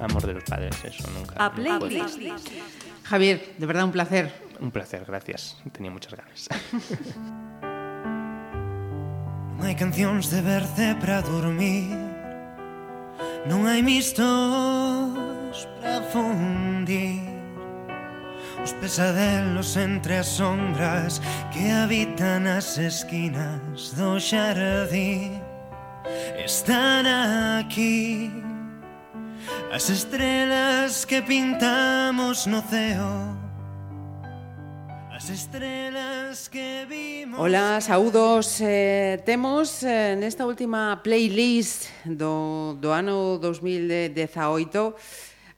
amor de los padres, eso nunca. A playlist. Ah, nunca Javier, de verdad un placer. Un placer, gracias. Tenía muchas ganas. Non hai cancións de verce para dormir Non hai mistos para fundir Os pesadelos entre as sombras Que habitan as esquinas do xardín Están aquí as estrelas que pintamos no ceo As estrelas que vimos Hola, saúdos eh, Temos eh, nesta última playlist do, do ano 2018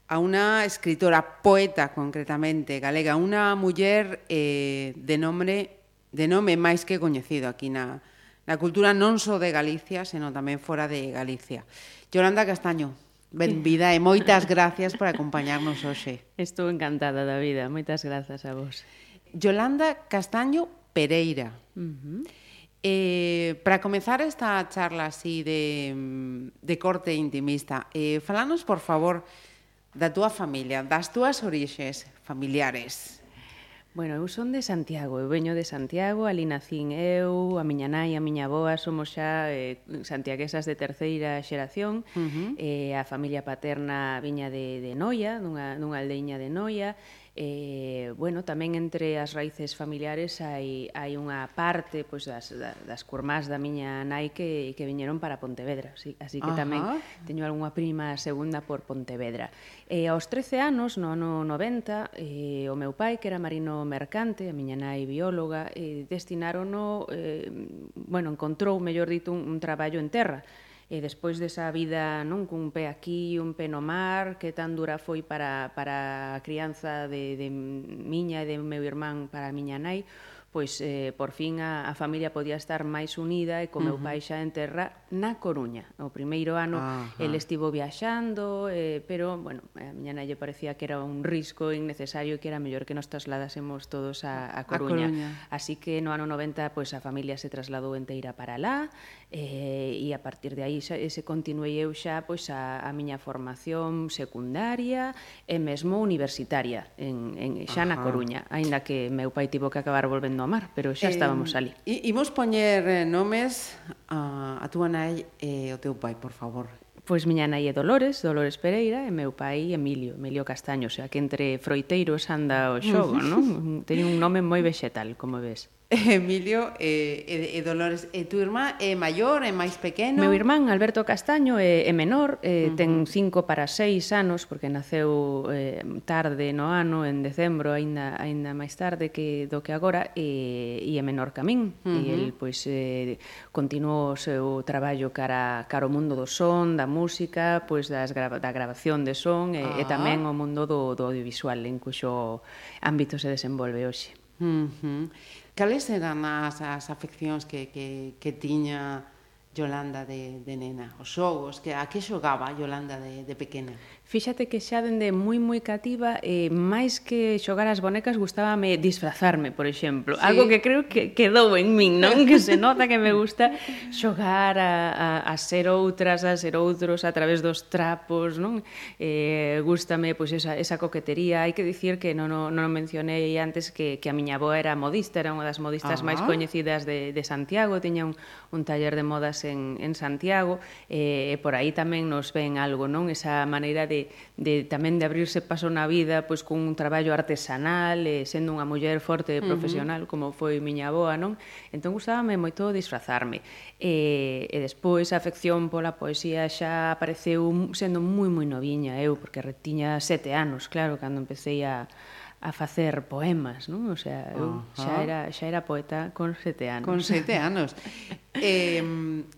a unha escritora, poeta concretamente, galega, unha muller eh, de nombre de nome máis que coñecido aquí na, na cultura non só de Galicia, senón tamén fora de Galicia. Yolanda Castaño, Benvida e moitas gracias por acompañarnos hoxe. Estou encantada da vida, moitas grazas a vos. Yolanda Castaño Pereira. Uh -huh. Eh, para comezar esta charla así de, de corte intimista, eh, falanos, por favor, da túa familia, das túas orixes familiares. Bueno, eu son de Santiago, eu veño de Santiago, ali nacín eu, a miña nai, a miña boa, somos xa eh, santiaguesas de terceira xeración, uh -huh. eh, a familia paterna viña de, de Noia, dunha, dunha aldeiña de Noia, eh, bueno, tamén entre as raíces familiares hai, hai unha parte pois, das, das curmás da miña nai que, que viñeron para Pontevedra, así, así que Ajá. tamén teño algunha prima segunda por Pontevedra. E eh, aos 13 anos, no ano 90, eh, o meu pai, que era marino mercante, a miña nai bióloga, eh, destinarono, eh, bueno, encontrou, mellor dito, un, un traballo en terra, e despois desa vida non cun pé aquí, un pé no mar, que tan dura foi para, para a crianza de, de miña e de meu irmán para a miña nai, pois eh, por fin a, a familia podía estar máis unida e co meu uh -huh. pai xa en terra na Coruña. O primeiro ano Ajá. Uh -huh. el estivo viaxando, eh, pero, bueno, a miña nai lle parecía que era un risco innecesario e que era mellor que nos trasladásemos todos a, a, Coruña. a Coruña. Así que no ano 90 pois a familia se trasladou enteira para lá, eh, e a partir de aí xa, se continuei eu xa pois, a, a miña formación secundaria e mesmo universitaria en, en xa Ajá. na Coruña, aínda que meu pai tivo que acabar volvendo ao mar, pero xa eh, estábamos ali. E imos poñer eh, nomes a, a túa nai e o teu pai, por favor. Pois miña nai é Dolores, Dolores Pereira, e meu pai Emilio, Emilio Castaño, o sea que entre froiteiros anda o xogo, non? Teño un nome moi vexetal, como ves. Emilio e, e, e Dolores e tu irmá é maior, é máis pequeno? Meu irmán Alberto Castaño é, é menor é, uh -huh. ten 5 para 6 anos porque naceu eh, tarde no ano en decembro, aínda aínda máis tarde que do que agora e, e é menor que a min uh -huh. e el pois eh, continuou o seu traballo cara, cara o mundo do son, da música pois das grava, da grabación de son e, -huh. e ah. tamén o mundo do, do audiovisual en cuxo ámbito se desenvolve hoxe uh -huh. Cales eran as, as afeccións que, que, que tiña Yolanda de, de nena? Os xogos, que, a que xogaba Yolanda de, de pequena? Fíxate que xa dende moi moi cativa, eh, máis que xogar as bonecas, gustábame disfrazarme, por exemplo. Sí. Algo que creo que quedou en min, non? Que se nota que me gusta xogar a, a, a ser outras, a ser outros, a través dos trapos, non? Eh, gústame pois, esa, esa coquetería. Hai que dicir que non, non, non mencionei antes que, que a miña boa era modista, era unha das modistas uh -huh. máis ah. coñecidas de, de Santiago, tiña un, un taller de modas en, en Santiago, eh, e por aí tamén nos ven algo, non? Esa maneira de de, tamén de abrirse paso na vida pois cun un traballo artesanal, e sendo unha muller forte e profesional, uh -huh. como foi miña aboa, non? Entón gustábame moito disfrazarme. E, e despois a afección pola poesía xa apareceu sendo moi moi noviña eu, porque retiña sete anos, claro, cando empecé a a facer poemas, non? O sea, eu xa era, xa era poeta con sete anos. Con sete anos. eh,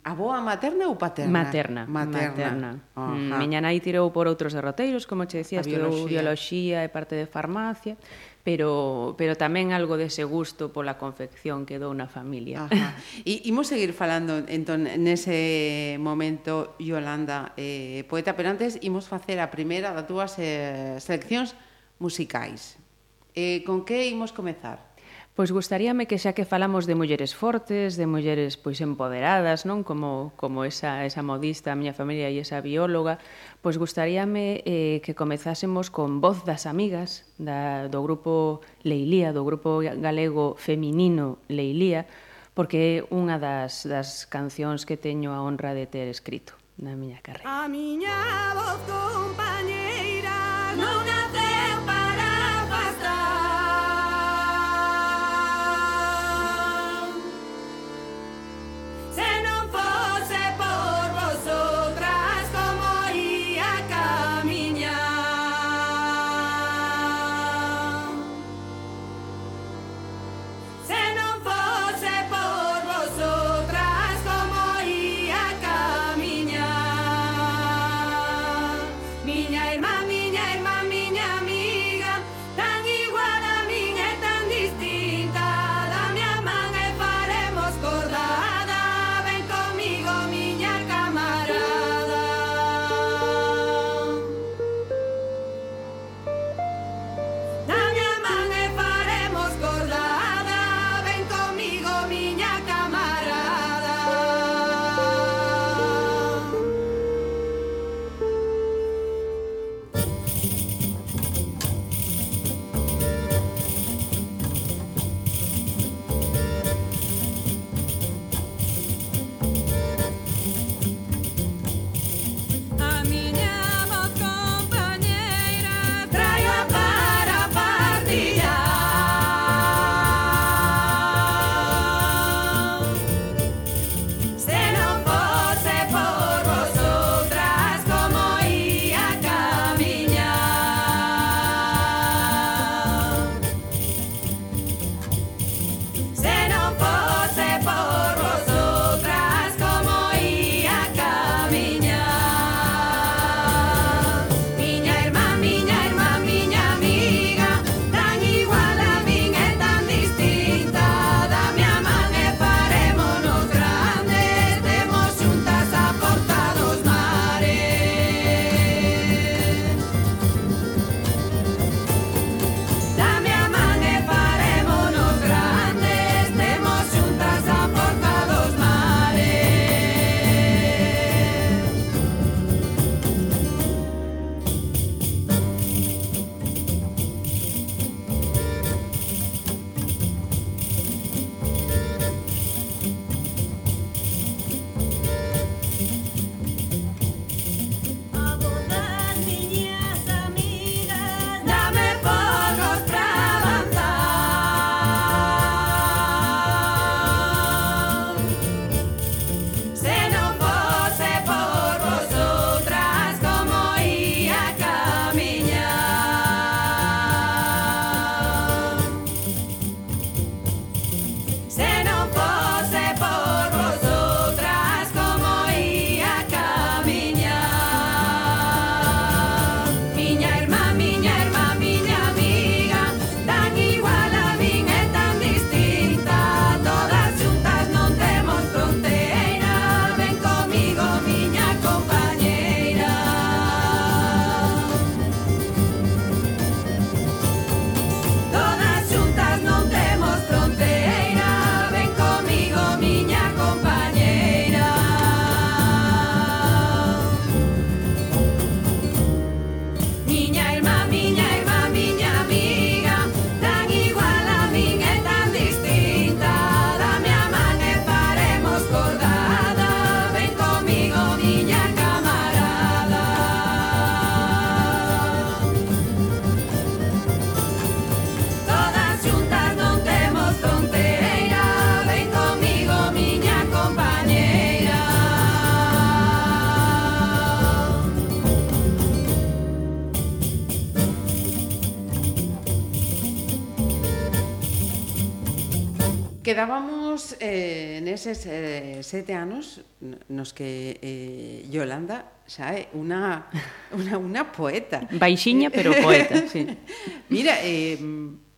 a boa materna ou paterna? Materna. Materna. materna. Mm, miña nai tirou por outros derroteiros, como che decía, estudou biología e parte de farmacia, pero, pero tamén algo dese gusto pola confección que dou na familia. Ajá. E imos seguir falando entón nese momento Yolanda eh, poeta, pero antes imos facer a primeira das túas eh, seleccións musicais. Eh, con que imos comezar? Pois gustaríame que xa que falamos de mulleres fortes, de mulleres pois empoderadas, non como como esa esa modista, a miña familia e esa bióloga, pois gustaríame eh que comezásemos con Voz das Amigas da do grupo Leilía, do grupo galego feminino Leilía, porque é unha das das cancións que teño a honra de ter escrito na miña carreira. A miña voz compañera neses eh, sete anos nos que eh, Yolanda xa é unha, unha, unha poeta. Baixiña, pero poeta, sí. Mira, eh,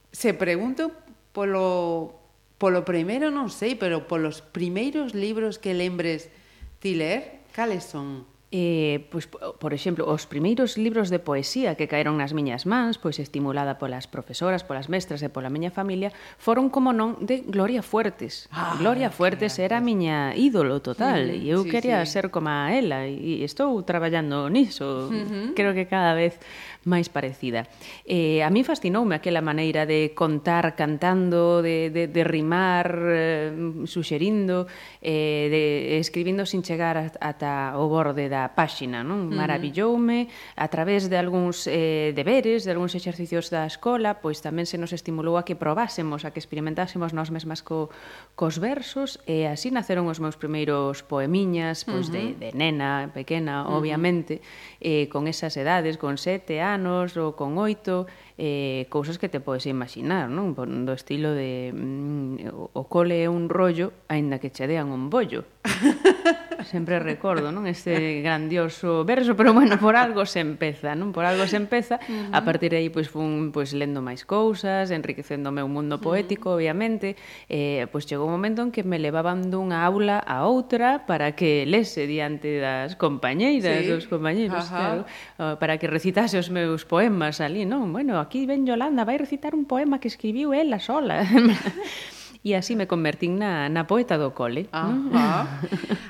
se pregunto polo, polo primeiro non sei, pero polos primeiros libros que lembres ti ler, cales son? Eh, pois, por exemplo, os primeiros libros de poesía que caeron nas miñas mans, pois estimulada polas profesoras, polas mestras e pola miña familia, foron como non de Gloria Fuertes. Ah, Gloria Fuertes era a miña ídolo total uh e eu sí, quería sí. ser como a ela e estou traballando niso. Uh -huh. Creo que cada vez máis parecida. Eh, a mí fascinoume aquela maneira de contar cantando, de, de, de rimar, eh, suxerindo, eh, de, escribindo sin chegar ata o borde da páxina. Non? Maravilloume a través de algúns eh, deberes, de algúns exercicios da escola, pois tamén se nos estimulou a que probásemos, a que experimentásemos nós mesmas co, cos versos, e así naceron os meus primeiros poemiñas, pois uh -huh. de, de nena, pequena, uh -huh. obviamente, eh, con esas edades, con sete anos, anos ou con oito eh, cousas que te podes imaginar, non? Do estilo de mm, o cole é un rollo, aínda que che dean un bollo. sempre recordo, non? Este grandioso verso, pero bueno, por algo se empeza, non? Por algo se empeza. Uh -huh. A partir de aí pois fun pois lendo máis cousas, enriquecendo o meu mundo poético, uh -huh. obviamente. Eh, pois chegou un momento en que me levaban dunha aula a outra para que lese diante das compañeiras, sí. dos compañeiros, uh -huh. claro, para que recitase os meus poemas ali, non? Bueno, aquí ven Yolanda, vai recitar un poema que escribiu ela sola. e así me convertín na, na poeta do cole. Ajá.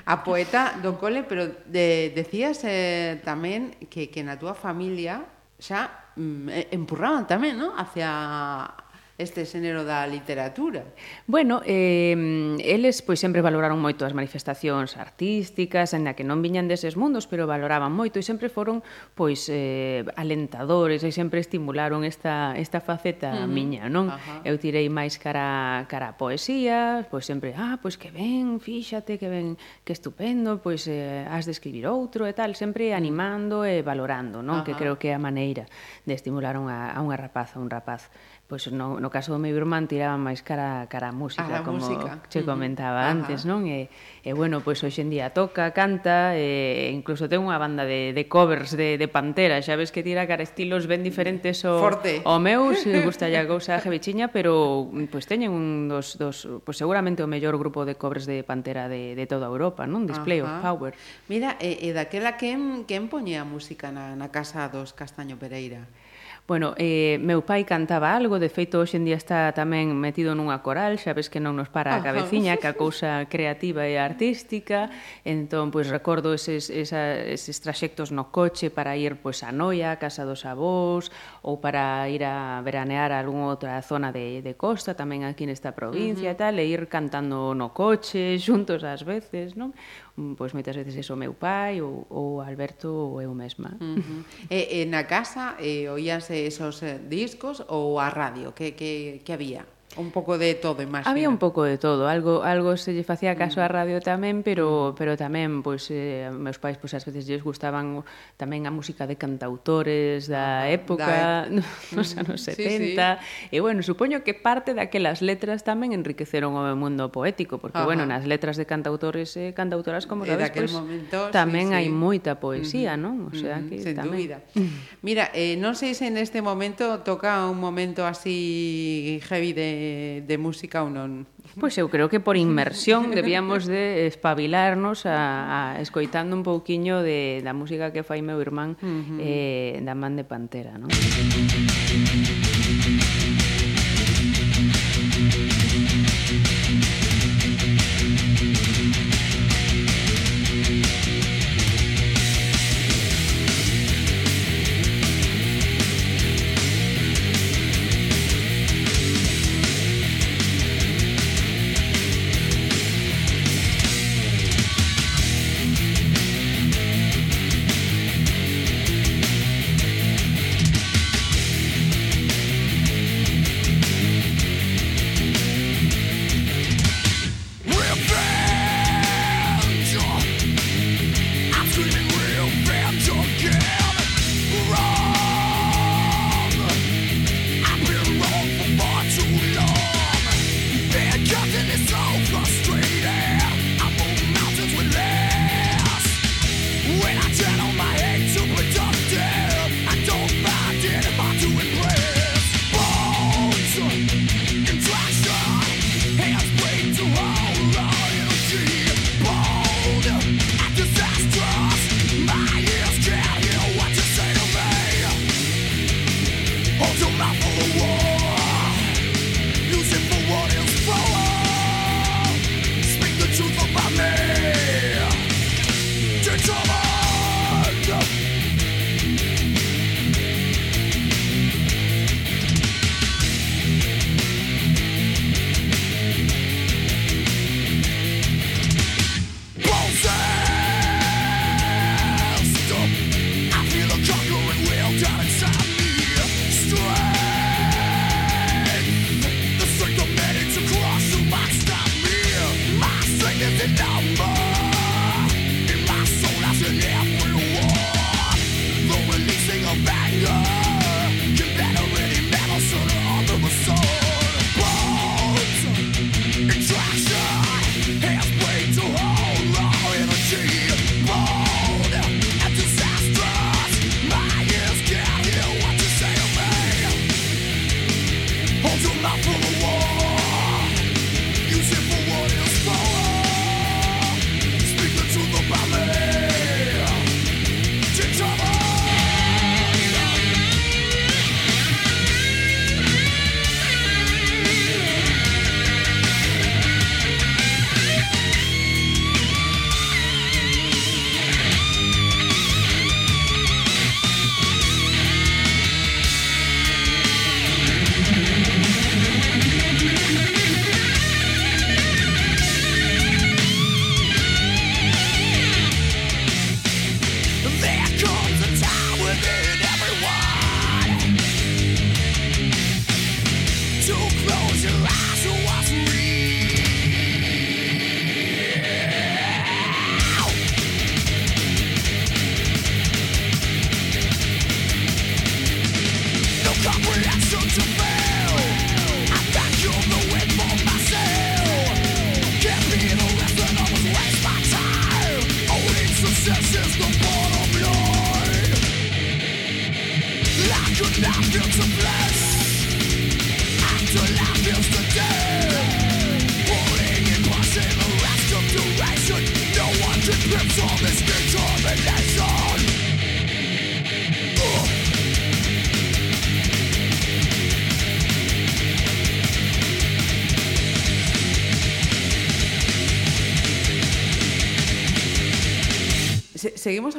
A poeta do cole, pero de, decías eh, tamén que, que na túa familia xa mm, eh, empurraban tamén, ¿no? Hacia este xénero da literatura. Bueno, eh, eles pois sempre valoraron moito as manifestacións artísticas, en que non viñan deses mundos, pero valoraban moito e sempre foron pois eh, alentadores e sempre estimularon esta, esta faceta uh -huh. miña, non? Ajá. Eu tirei máis cara, cara a poesía, pois sempre, ah, pois que ben, fíxate, que ben, que estupendo, pois eh, has de escribir outro e tal, sempre animando e valorando, non? Ajá. Que creo que é a maneira de estimular a, a unha rapaza, un rapaz. Pois no, no caso do meu irmán tiraba máis cara cara a música, a como música. che comentaba uh -huh. antes, non? E, e bueno, pois hoxe en día toca, canta, e incluso ten unha banda de, de covers de, de Pantera, xa ves que tira cara estilos ben diferentes o, Forte. o meu, se gusta a cousa jevichiña, pero pois teñen un dos, dos pois seguramente o mellor grupo de covers de Pantera de, de toda Europa, non? Display uh -huh. of Power. Mira, e, e daquela quen, quen poñía a música na, na casa dos Castaño Pereira? Bueno, eh, meu pai cantaba algo, de feito, hoxe en día está tamén metido nunha coral, xa ves que non nos para a cabeciña, que a cousa creativa e artística, entón, pois, recordo eses, esa, eses traxectos no coche para ir, pois, a Noia, a casa dos avós, ou para ir a veranear a algunha outra zona de, de costa, tamén aquí nesta provincia uh -huh. e tal, e ir cantando no coche, xuntos ás veces, non? Pois moitas veces iso meu pai ou, ou Alberto ou eu mesma. Uh -huh. e, e na casa eh, oíanse esos eh, discos ou a radio? Que, que, que había? Un pouco de todo, imagino. Había un pouco de todo, algo algo se lle facía caso á mm. radio tamén, pero pero tamén pois eh, meus pais pois ás veces lles gustaban tamén a música de cantautores da ah, época, da... nos mm, anos 70. Sí, sí. E bueno, supoño que parte daquelas letras tamén enriqueceron o meu mundo poético, porque Ajá. bueno, nas letras de cantautores e cantautoras como sabes, pois, momento, tamén sí, hai sí. moita poesía, non? O sea que Sen tamén. dúbida. Mira, eh, non sei se en este momento toca un momento así heavy de Eh, de música ou non. Pois eu creo que por inmersión debíamos de espabilarnos a, a escoitando un pouquiño de, da música que fai meu irmán uh -huh. eh, da man de Pantera, non?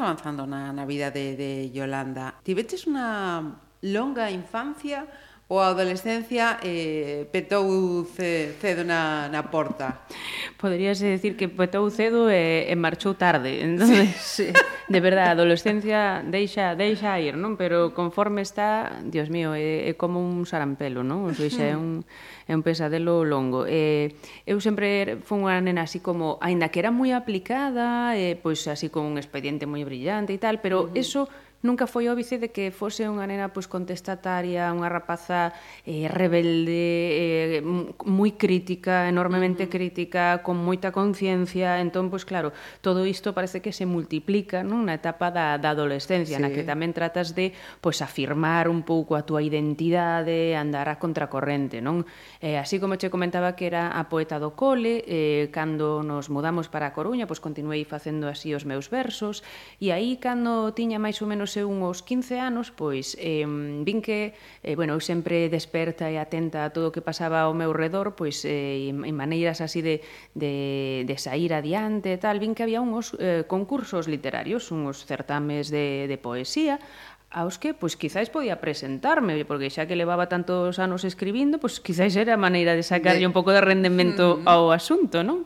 avanzando na, na vida de, de Yolanda, tiveches unha longa infancia ou a adolescencia eh, petou cedo na, na porta? poderíase decir que petou cedo e, e marchou tarde. Entonces, sí. de verdade, a adolescencia deixa deixa ir, non? Pero conforme está, Dios mío, é, é como un sarampelo, non? O sea, é un é un pesadelo longo. E eu sempre fui unha nena así como, aínda que era moi aplicada, e pois así con un expediente moi brillante e tal, pero uh -huh. eso nunca foi óbice de que fose unha nena pois, contestataria, unha rapaza eh, rebelde, eh, moi crítica, enormemente crítica, con moita conciencia, entón, pois claro, todo isto parece que se multiplica non? na etapa da, da adolescencia, sí. na que tamén tratas de pois, afirmar un pouco a túa identidade, andar a contracorrente, non? Eh, así como che comentaba que era a poeta do cole, eh, cando nos mudamos para a Coruña, pois continuei facendo así os meus versos, e aí, cando tiña máis ou menos menos eu uns 15 anos, pois eh, vin que, eh, bueno, eu sempre desperta e atenta a todo o que pasaba ao meu redor, pois eh, en maneiras así de, de, de sair adiante e tal, vin que había uns eh, concursos literarios, uns certames de, de poesía, aos que pois quizáis podía presentarme, porque xa que levaba tantos anos escribindo, pois quizáis era a maneira de sacarlle de... un pouco de rendemento mm. ao asunto, non?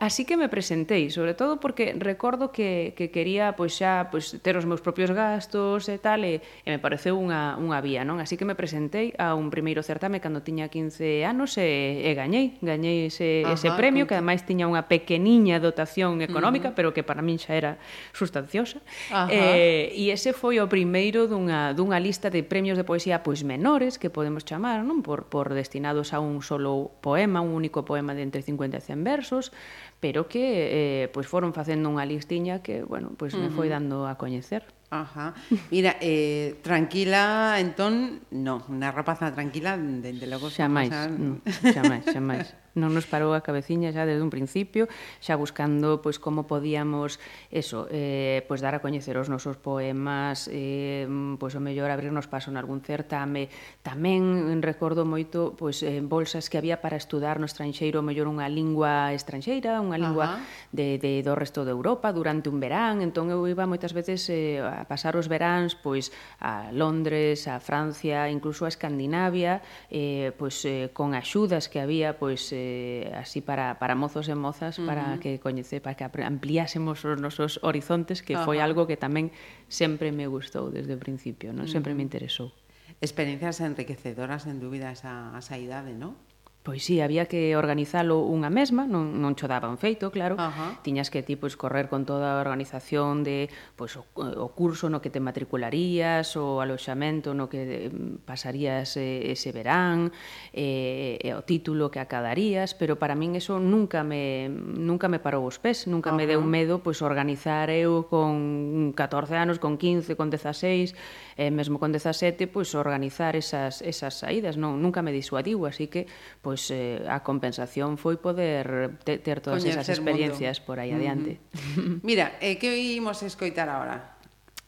Así que me presentei, sobre todo porque recordo que, que quería pois xa pois, ter os meus propios gastos e tal, e, e me pareceu unha, unha vía, non? Así que me presentei a un primeiro certame cando tiña 15 anos e, e gañei, gañei ese, Ajá, ese premio, que ademais tiña unha pequeniña dotación económica, uh -huh. pero que para min xa era sustanciosa. Ajá. Eh, e ese foi o primeiro dunha, dunha lista de premios de poesía pois menores, que podemos chamar, non? Por, por destinados a un solo poema, un único poema de entre 50 e 100 versos, pero que eh, pois foron facendo unha listiña que, bueno, pois uh -huh. me foi dando a coñecer. Ajá. Mira, eh, tranquila, entón, non, unha rapaza tranquila, dende logo... Xa máis, no, xa máis, xa máis non nos parou a cabeciña xa desde un principio, xa buscando pois como podíamos eso, eh, pois dar a coñecer os nosos poemas, eh, pois o mellor abrirnos paso en algún certame. Tamén recordo moito pois eh, bolsas que había para estudar no estranxeiro, o mellor unha lingua estranxeira, unha lingua de, de, do resto de Europa durante un verán, entón eu iba moitas veces eh, a pasar os veráns pois a Londres, a Francia, incluso a Escandinavia, eh, pois eh, con axudas que había pois eh, eh, así para, para mozos e mozas uh -huh. para que coñece, para que ampliásemos os nosos horizontes que uh -huh. foi algo que tamén sempre me gustou desde o principio, non? Sempre me interesou. Experiencias enriquecedoras, en dúbida, esa, esa idade, non? Pois sí, había que organizalo unha mesma, non, non cho daban feito, claro. Ajá. Tiñas que ti pois, correr con toda a organización de pois, o, o curso no que te matricularías, o aloxamento no que pasarías eh, ese verán, eh, e o título que acadarías, pero para min eso nunca me, nunca me parou os pés, nunca Ajá. me deu medo pois, organizar eu con 14 anos, con 15, con 16, e mesmo con 17, pois, organizar esas, esas saídas. Non, nunca me disuadiu, así que pois, pois eh, a compensación foi poder te, ter todas Coñecer esas experiencias mundo. por aí adiante. Mira, eh, que imos escoitar agora?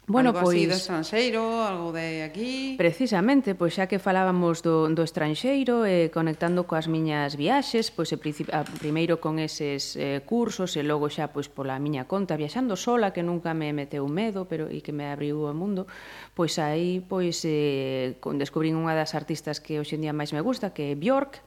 Bueno, algo pois, así do pois estranxeiro, algo de aquí... Precisamente, pois xa que falábamos do, do estranxeiro, eh, conectando coas miñas viaxes, pois eh, e a, ah, primeiro con eses eh, cursos e logo xa pois pola miña conta, viaxando sola, que nunca me meteu medo pero e que me abriu o mundo, pois aí pois eh, con, descubrín unha das artistas que hoxe en día máis me gusta, que é Bjork,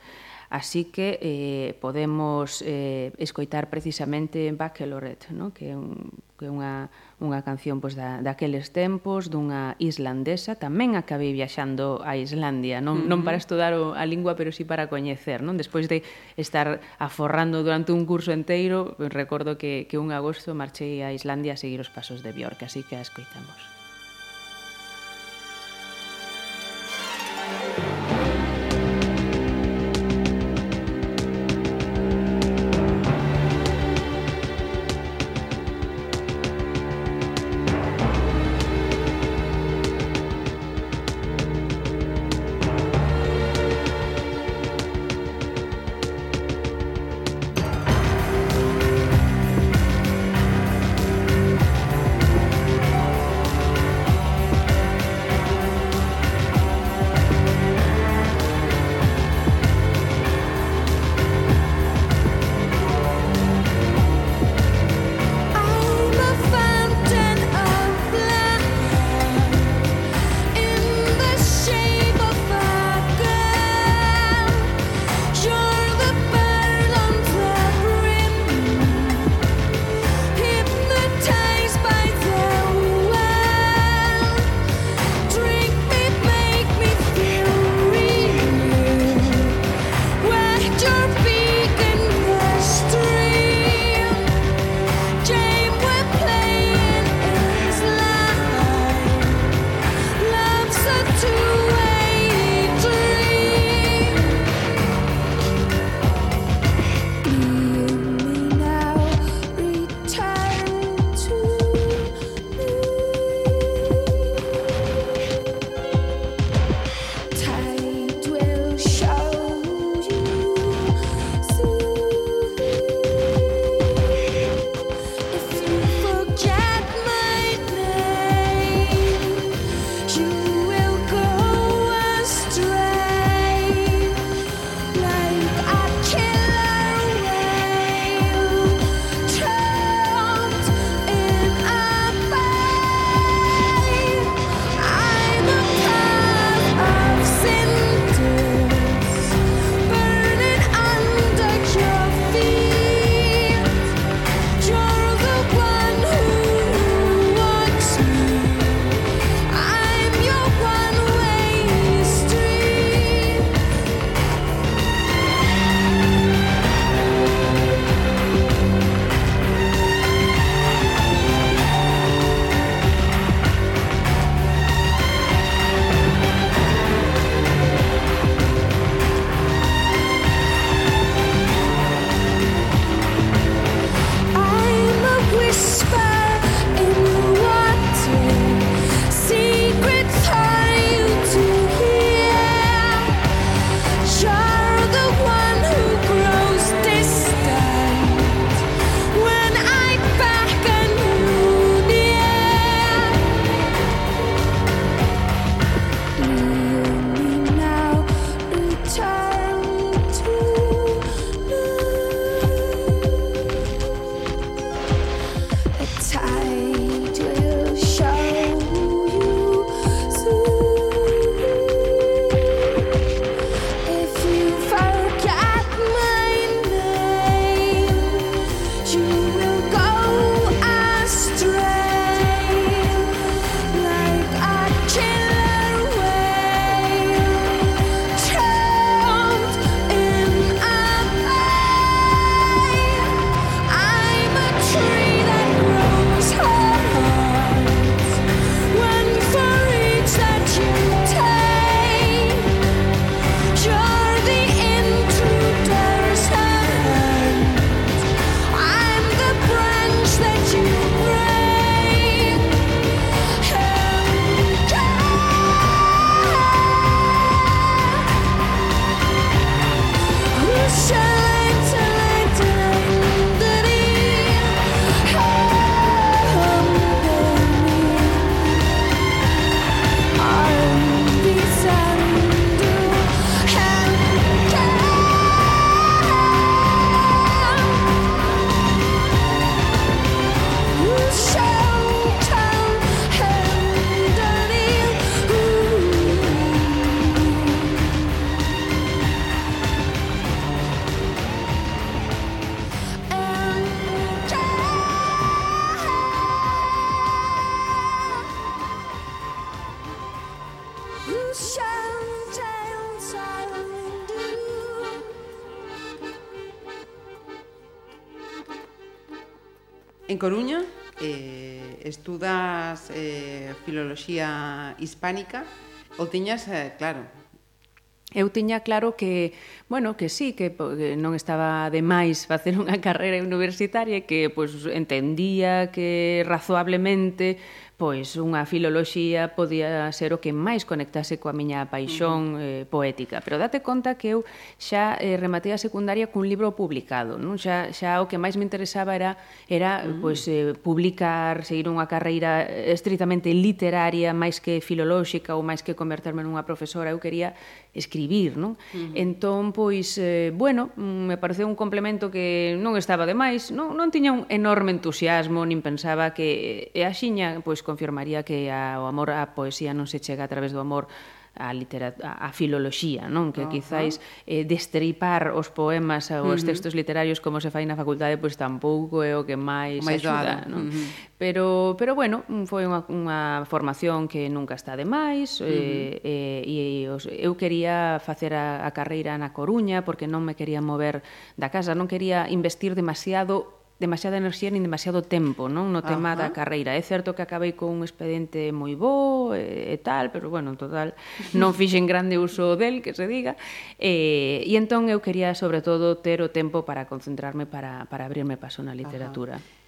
Así que eh, podemos eh, escoitar precisamente Bachelorette, no? que é un, que unha, unha canción pois, da, daqueles tempos, dunha islandesa, tamén acabei viaxando a Islandia, non, uh -huh. non para estudar o, a lingua, pero sí para coñecer, non? Despois de estar aforrando durante un curso enteiro, recordo que, que un agosto marchei a Islandia a seguir os pasos de Björk, así que a escoitamos. Música mitoloxía hispánica, o tiñas, eh, claro, Eu tiña claro que, bueno, que sí, que non estaba de máis facer unha carreira universitaria e que pois entendía que razoablemente pois unha filoloxía podía ser o que máis conectase coa miña paixón uh -huh. eh, poética. Pero date conta que eu xa eh, rematei a secundaria cun libro publicado. Non? Xa, xa o que máis me interesaba era, era uh -huh. pois, eh, publicar, seguir unha carreira estritamente literaria, máis que filolóxica ou máis que converterme nunha profesora. Eu quería escribir, non? Uh -huh. Entón, pois, eh, bueno, mm, me pareceu un complemento que non estaba de máis, non, non tiña un enorme entusiasmo, nin pensaba que e a xiña, pois, confirmaría que a, o amor á poesía non se chega a través do amor a, literatura, a filoloxía, non? Que uh quizáis eh, destripar os poemas ou os textos literarios como se fai na facultade, pois tampouco é o que máis, máis axuda, non? Uh -huh. Pero, pero bueno, foi unha, unha formación que nunca está de máis, uh -huh. eh, eh, e os, eu quería facer a, a carreira na Coruña porque non me quería mover da casa, non quería investir demasiado demasiada enerxía nin demasiado tempo non no tema Ajá. da carreira. É certo que acabei con un expediente moi bo e, e tal, pero bueno, en total non fixen grande uso del, que se diga. E, e entón eu quería sobre todo ter o tempo para concentrarme para, para abrirme paso na literatura. Ajá.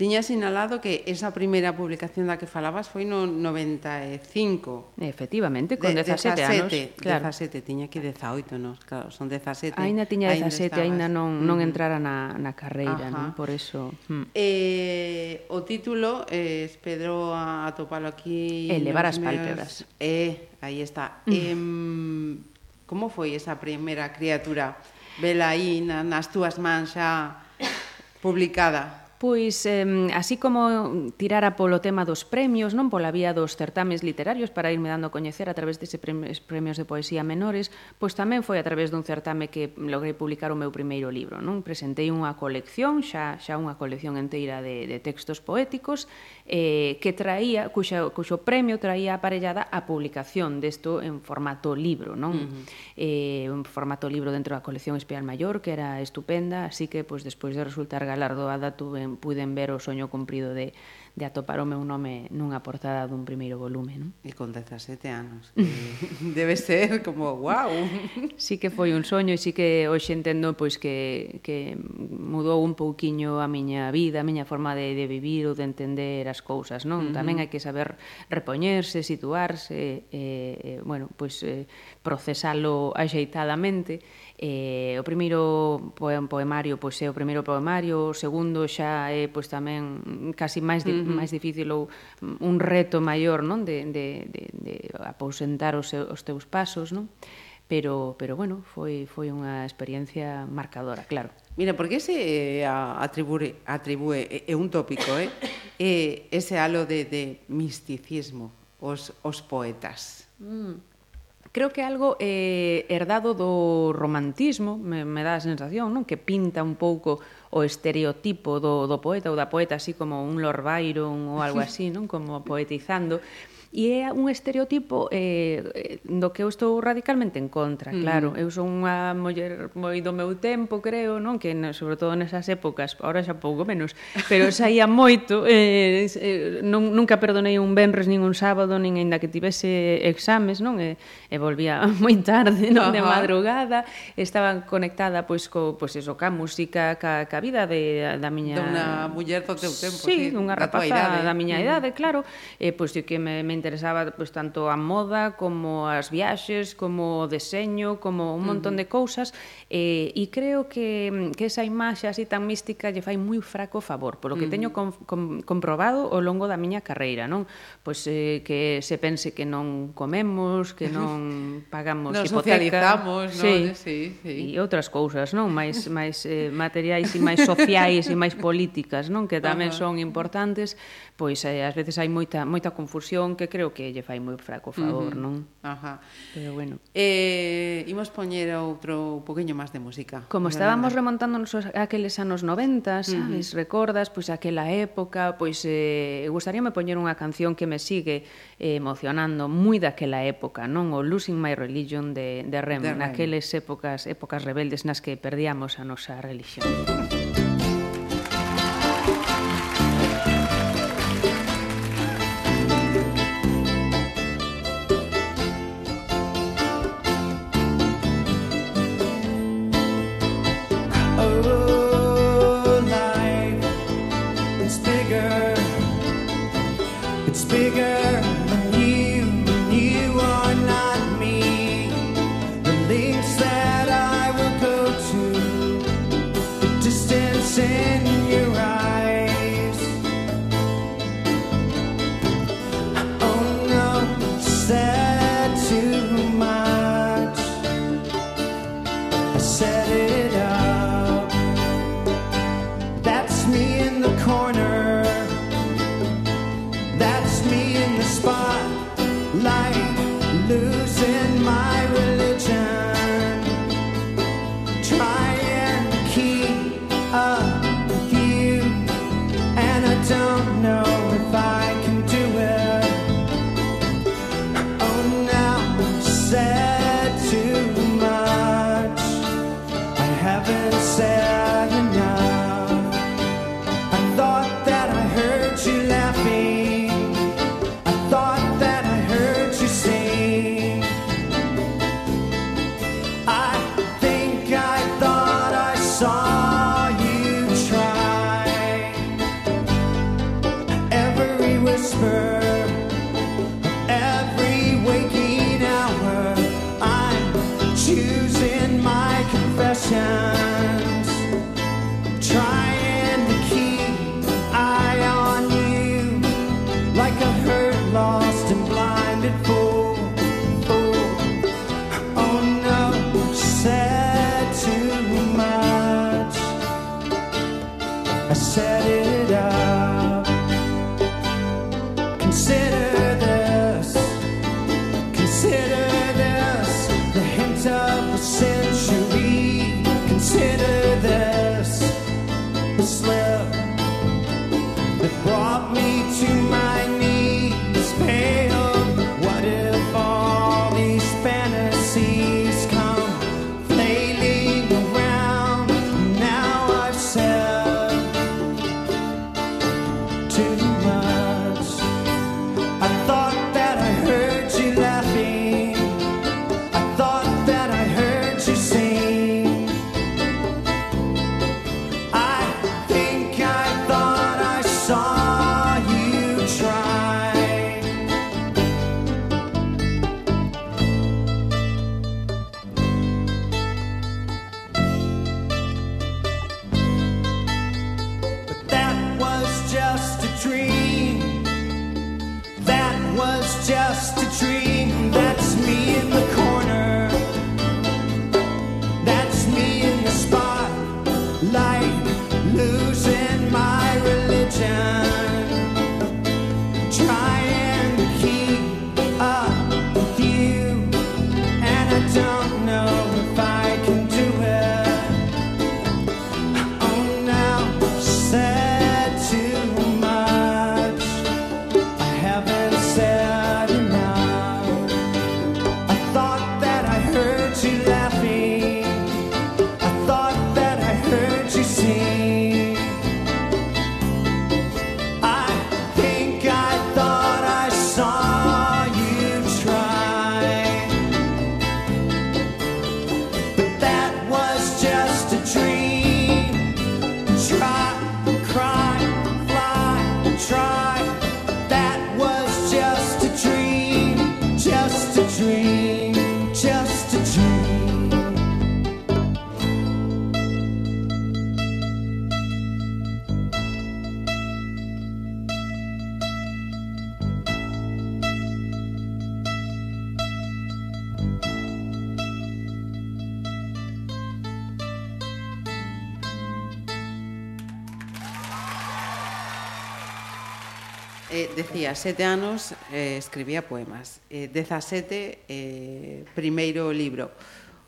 Tiña sinalado que esa primeira publicación da que falabas foi no 95. Efectivamente, con de, 17, 17 anos. Claro. 17, tiña que 18, non? claro, son 17. Aínda tiña 17, aínda non, non entrara na, na carreira, non? por eso... Hmm. Eh, o título, eh, espero a atopalo aquí... Elevar as meus... pálpebras. Eh, aí está. Mm. Eh, como foi esa primeira criatura? Vela aí na, nas túas mans xa publicada. Pois, eh, así como tirara polo tema dos premios, non pola vía dos certames literarios para irme dando a coñecer a través dese premios, premios de poesía menores, pois tamén foi a través dun certame que logrei publicar o meu primeiro libro. Non Presentei unha colección, xa, xa unha colección enteira de, de textos poéticos, eh, que traía, cuxa, cuxo premio traía aparellada a publicación desto en formato libro, non? Uh -huh. eh, un formato libro dentro da colección Espial Maior, que era estupenda, así que pois, despois de resultar galardoada tuven, puden ver o soño cumprido de, de atopar o meu nome nunha portada dun primeiro volume. Non? E con 17 anos. debe ser como, wow. Sí que foi un soño e sí que hoxe entendo pois, que, que mudou un pouquiño a miña vida, a miña forma de, de vivir ou de entender as cousas. Non? Uh -huh. Tamén hai que saber repoñerse, situarse, eh, eh, bueno, pois, eh, procesalo axeitadamente Eh, o primeiro poemario pois é o primeiro poemario, o segundo xa é pois tamén casi máis di, uh -huh. máis difícil ou un reto maior, non, de de de, de aposentar os, os teus pasos, non? Pero pero bueno, foi foi unha experiencia marcadora, claro. Mira, porque ese eh, atribúe atribúe eh, é un tópico, eh? eh ese halo de de misticismo os os poetas. Mm creo que é algo eh, herdado do romantismo, me, me dá a sensación, non? que pinta un pouco o estereotipo do, do poeta ou da poeta así como un Lord Byron ou algo así, non? como poetizando. E é un estereotipo eh, do que eu estou radicalmente en contra, claro. Mm. Eu son unha muller moi do meu tempo, creo, non? Que sobre todo nesas épocas, ahora xa pouco menos, pero saía moito, eh, eh non, nunca perdonei un venres nin un sábado, nin aínda que tivese exames, non? E, e volvía moi tarde, non? De madrugada, estaba conectada pois co pois eso, ca música, ca, ca vida de, da miña... De unha muller do teu tempo, sí, sí, unha rapaza da, da miña idade, claro. E pois que me, me interesaba pois, tanto a moda como as viaxes, como o deseño, como un montón uh -huh. de cousas eh, e creo que, que esa imaxe así tan mística lle fai moi fraco favor, polo que uh -huh. teño com, com, comprobado ao longo da miña carreira, non? Pois eh, que se pense que non comemos, que non pagamos Nos hipoteca, socializamos, non? Sí, sí, sí. E outras cousas, non? Mais máis eh, materiais e máis sociais e máis políticas, non? Que tamén uh -huh. son importantes, pois eh, ás veces hai moita moita confusión que creo que lle fai moi fraco favor, non? Ajá. Pero bueno. Eh, imos poñer outro poquinho máis de música. Como estábamos remontándonos a aqueles anos 90, sabes, uh -huh. recordas pois aquela época, pois eh gustaríame poñer unha canción que me sigue eh, emocionando moi daquela época, non? O Losing My Religion de de Rem, de Rem. naqueles épocas épocas rebeldes nas que perdíamos a nosa religión. song. eh, decía, sete anos eh, escribía poemas. Eh, dezasete, eh, primeiro libro.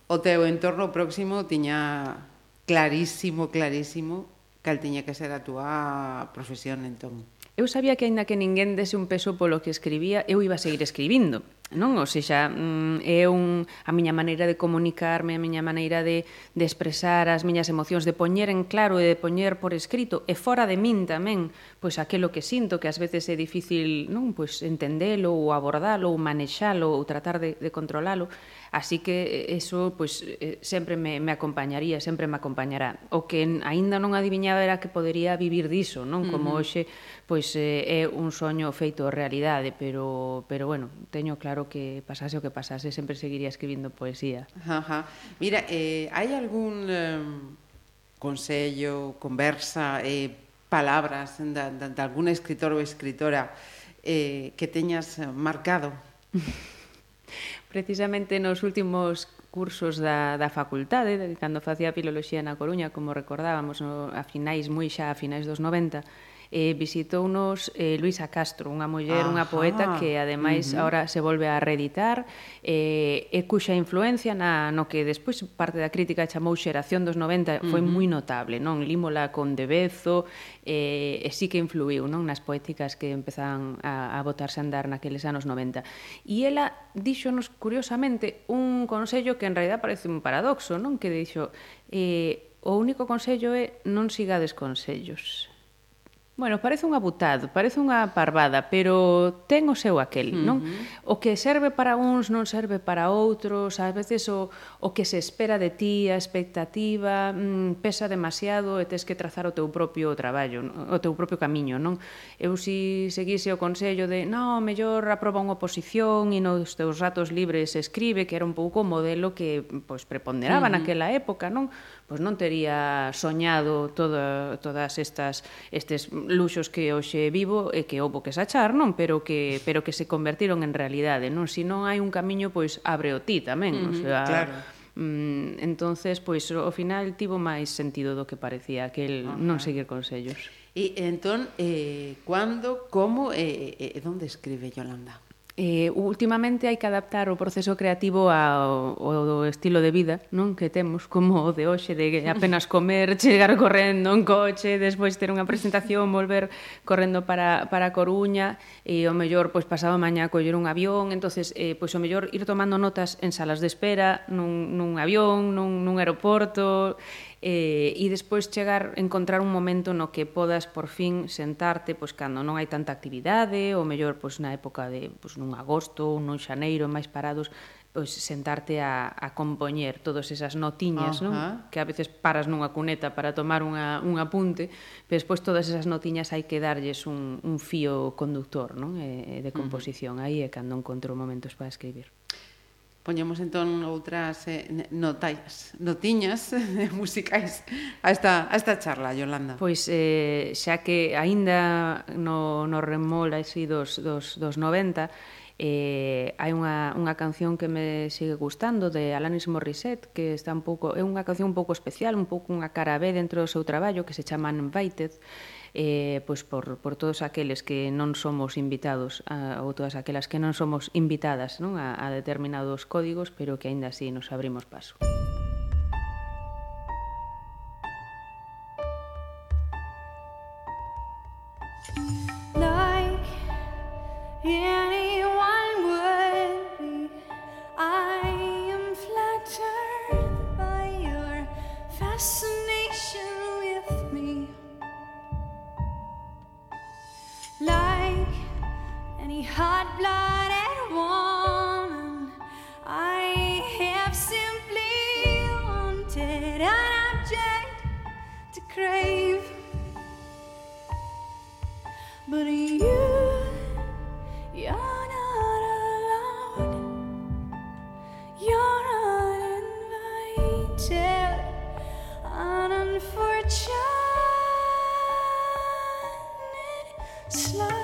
O teu entorno próximo tiña clarísimo, clarísimo, cal tiña que ser a túa profesión entón. Eu sabía que, aínda que ninguén dese un peso polo que escribía, eu iba a seguir escribindo non? Ou seja, mm, é un, a miña maneira de comunicarme, a miña maneira de, de expresar as miñas emocións, de poñer en claro e de poñer por escrito, e fora de min tamén, pois aquilo que sinto, que ás veces é difícil non pois entendelo ou abordalo ou manexalo ou tratar de, de controlalo, así que eso pois sempre me, me acompañaría, sempre me acompañará. O que aínda non adiviñaba era que podería vivir diso, non? Como hoxe pois eh, é un soño feito realidade, pero pero bueno, teño claro o que pasase o que pasase, sempre seguiría escribindo poesía. Ajá. Mira, eh, hai algún eh, consello, conversa, eh, palabras de, de, de algún escritor ou escritora eh, que teñas marcado? Precisamente nos últimos cursos da, da facultade, de, cando facía Filoloxía na Coruña, como recordábamos, no, a finais, moi xa a finais dos 90, eh, visitounos eh, Luisa Castro, unha muller, Ajá. unha poeta que ademais uh -huh. ahora se volve a reeditar eh, e cuxa influencia na, no que despois parte da crítica chamou xeración dos 90 foi uh -huh. moi notable, non? Límola con Debezo eh, e sí que influiu non nas poéticas que empezaban a, a botarse a andar naqueles anos 90. E ela díxonos curiosamente un consello que en realidad parece un paradoxo, non? Que dixo eh, o único consello é non sigades consellos. Bueno, parece un abutado, parece unha parvada, pero ten o seu aquel, uh -huh. non? O que serve para uns non serve para outros, ás veces o, o que se espera de ti, a expectativa, mm, pesa demasiado e tes que trazar o teu propio traballo, o teu propio camiño, non? Eu si seguise o consello de, no, mellor aproba unha oposición e nos teus ratos libres escribe, que era un pouco o modelo que pois, preponderaba uh -huh. naquela época, non? pois non tería soñado todo, todas estas estes luxos que hoxe vivo e que houbo que sachar, non, pero que pero que se convertiron en realidade, non? Se si non hai un camiño, pois abre o ti tamén, mm, o sea, claro. Mm, entonces, pois ao final tivo máis sentido do que parecía aquel okay. non seguir consellos. E entón, eh, cando, como e eh, eh, onde escribe Yolanda? Eh, últimamente hai que adaptar o proceso creativo ao, ao estilo de vida non que temos como o de hoxe de apenas comer, chegar correndo en coche, despois ter unha presentación volver correndo para, para Coruña e o mellor pois pasado mañá coller un avión, entonces eh, pois o mellor ir tomando notas en salas de espera nun, nun avión, nun, nun aeroporto eh, e despois chegar encontrar un momento no que podas por fin sentarte pois cando non hai tanta actividade ou mellor pois na época de pois nun agosto ou nun xaneiro máis parados pois sentarte a, a compoñer todas esas notiñas, uh -huh. non? Que a veces paras nunha cuneta para tomar unha, un apunte, pero despois todas esas notiñas hai que darlles un, un fío conductor, non? E, de composición. Uh -huh. Aí é cando encontro momentos para escribir poñemos entón outras eh, notais, notiñas eh, musicais a esta, a esta charla, Yolanda. Pois eh, xa que aínda no, no remol así dos, dos, dos 90, eh, hai unha, unha canción que me sigue gustando de Alanis Morissette que está un pouco, é unha canción un pouco especial, un pouco unha cara B dentro do seu traballo que se chama Invited eh, pois por, por todos aqueles que non somos invitados a, ou todas aquelas que non somos invitadas non? A, a determinados códigos, pero que aínda así nos abrimos paso. Like anyone would be, I am flattered by your fascination. Any hot blooded woman, I have simply wanted an object to crave. But you, you're not allowed. You're uninvited. An unfortunate slide.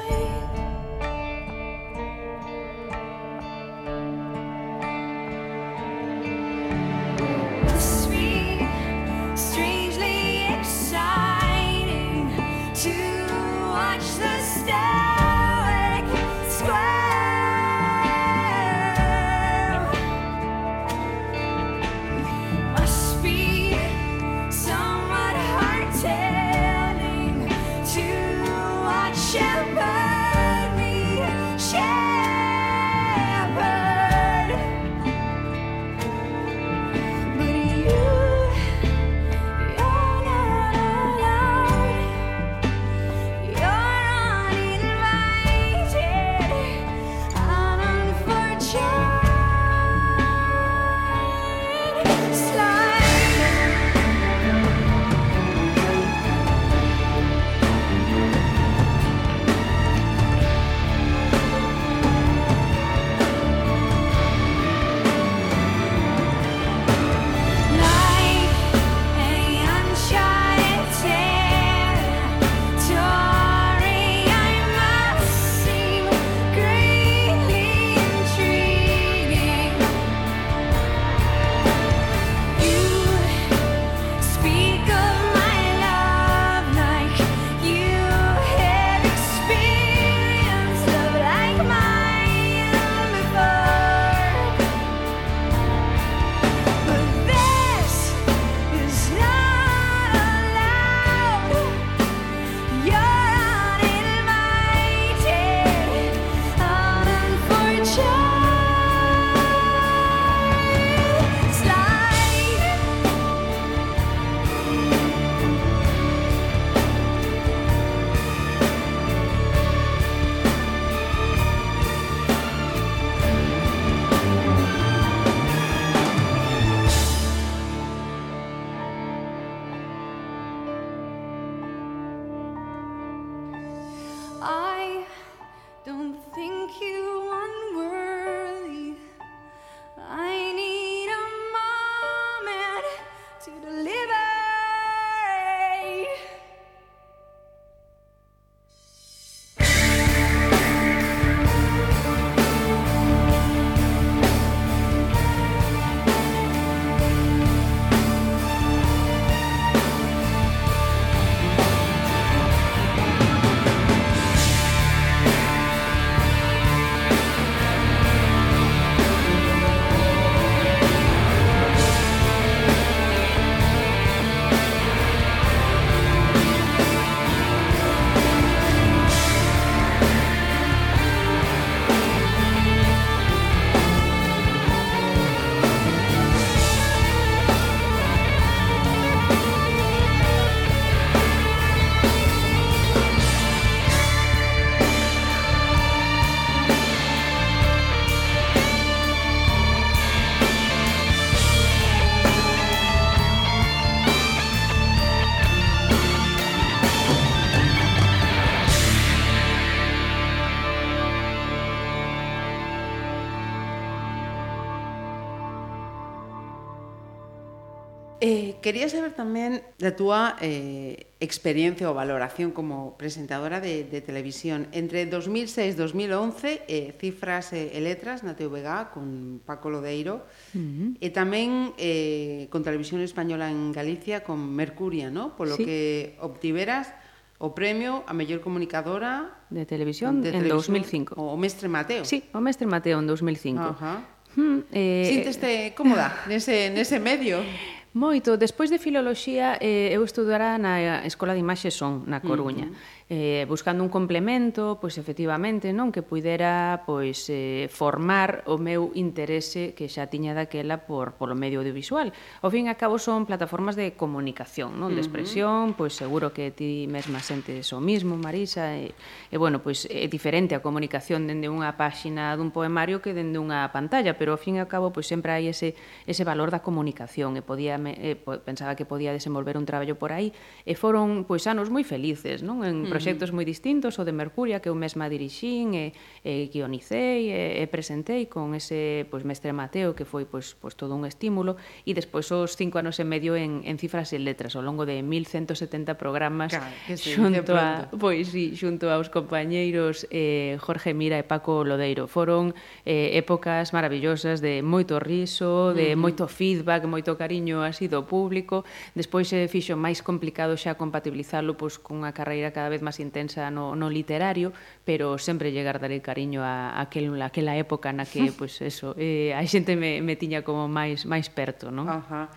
Quería saber tamén da túa eh, experiencia ou valoración como presentadora de, de televisión entre 2006 e 2011, eh, cifras e, e letras na TVG con Paco Lodeiro uh -huh. e tamén eh, con Televisión Española en Galicia con Mercuria, no? polo sí. que obtiveras o premio a mellor comunicadora de televisión de en televisión, 2005. O Mestre Mateo. Sí, o Mestre Mateo en 2005. Ajá. Uh -huh. Hmm, eh, Sinteste cómoda nese, nese medio? Moito. Despois de Filoloxía, eh, eu estudara na Escola de Imaxe Son, na Coruña. Uh -huh eh, buscando un complemento, pois efectivamente, non que pudera pois eh, formar o meu interese que xa tiña daquela por polo medio audiovisual. Ao fin e a cabo son plataformas de comunicación, non, de expresión, pois seguro que ti mesma sentes o mismo, Marisa, e, e bueno, pois é diferente a comunicación dende unha páxina dun poemario que dende unha pantalla, pero ao fin e cabo pois sempre hai ese ese valor da comunicación e podía eh, pensaba que podía desenvolver un traballo por aí e foron pois anos moi felices, non? En proxectos moi distintos, o de Mercuria que eu mesma dirixín e, e guionicei e, e presentei con ese pois mestre Mateo que foi pois, pois todo un estímulo e despois os cinco anos e medio en, en cifras e letras ao longo de 1170 programas claro, xunto a pois sí, xunto aos compañeiros eh, Jorge Mira e Paco Lodeiro. Foron eh, épocas maravillosas de moito riso, de uh -huh. moito feedback, moito cariño así do público. Despois se eh, fixo máis complicado xa compatibilizarlo pois cunha carreira cada vez máis máis intensa no, no literario, pero sempre lle darei cariño a, a aquel, a aquela época na que, pois, pues, eso, eh, a xente me, me tiña como máis máis perto, non? Ajá.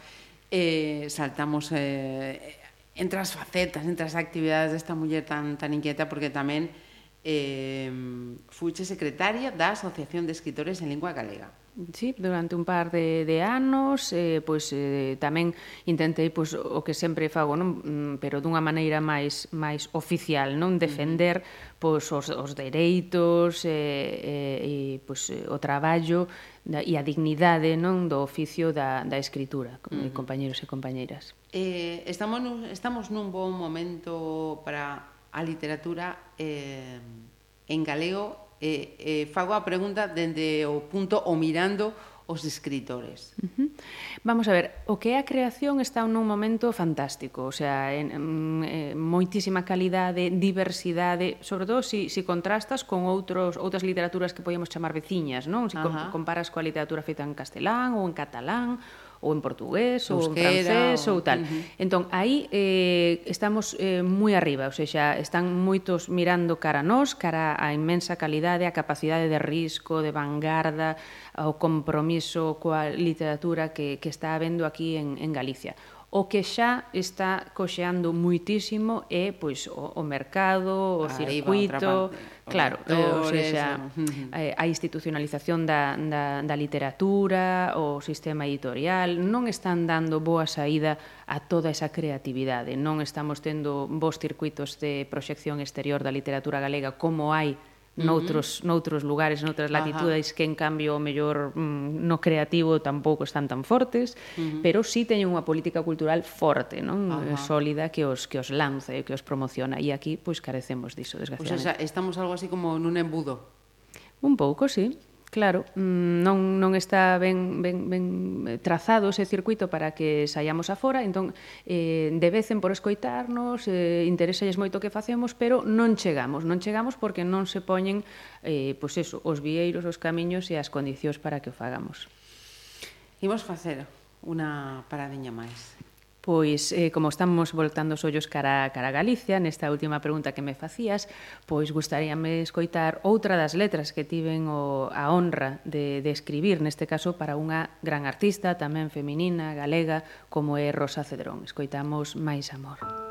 Eh, saltamos eh, entre as facetas, entre as actividades desta muller tan, tan inquieta, porque tamén eh, fuche secretaria da Asociación de Escritores en Lingua Galega. Sí, durante un par de, de anos eh, pois, eh, tamén intentei pois, o que sempre fago non? Mm, pero dunha maneira máis máis oficial non defender pois, os, os dereitos eh, eh, e pois, o traballo da, e a dignidade non do oficio da, da escritura uh -huh. compañeros e compañeiras eh, estamos, nun, estamos nun bon momento para a literatura eh, en galego eh, eh, fago a pregunta dende o punto o mirando os escritores. Uh -huh. Vamos a ver, o que é a creación está nun momento fantástico, o sea, en, en, en moitísima calidade, diversidade, sobre todo se si, si contrastas con outros outras literaturas que podemos chamar veciñas, non? Se si uh -huh. comparas coa literatura feita en castelán ou en catalán ou en portugués, Euskera, ou en francés, ou, ou tal. Uh -huh. Entón, aí eh, estamos eh, moi arriba, ou seja, están moitos mirando cara a nós, cara a inmensa calidade, a capacidade de risco, de vanguarda, ao compromiso coa literatura que, que está habendo aquí en, en Galicia. O que xa está coxeando muitísimo é pois o, o mercado, o ah, circuito, parte, claro, o, o eh, a institucionalización da, da, da literatura, o sistema editorial, non están dando boa saída a toda esa creatividade, non estamos tendo bons circuitos de proxección exterior da literatura galega como hai noutros, noutros lugares, noutras latitudes Ajá. que en cambio o mellor mm, no creativo tampouco están tan fortes, uh -huh. pero sí teñen unha política cultural forte, non? Eh, Ajá. sólida que os que os lanza e que os promociona e aquí pois carecemos diso, pois desgraciadamente. Pois, pues, o sea, estamos algo así como nun embudo. Un pouco, sí. Claro, mm, non, non está ben, ben, ben trazado ese circuito para que saiamos afora, entón eh, debecen por escoitarnos, eh, interesalles moito que facemos, pero non chegamos, non chegamos porque non se poñen eh, pois eso, os vieiros, os camiños e as condicións para que o fagamos. Imos facer unha paradiña máis. Pois, eh, como estamos voltando os ollos cara, cara a Galicia, nesta última pregunta que me facías, pois gustaríame escoitar outra das letras que tiven o, a honra de, de escribir, neste caso para unha gran artista, tamén feminina, galega, como é Rosa Cedrón. Escoitamos máis amor. Música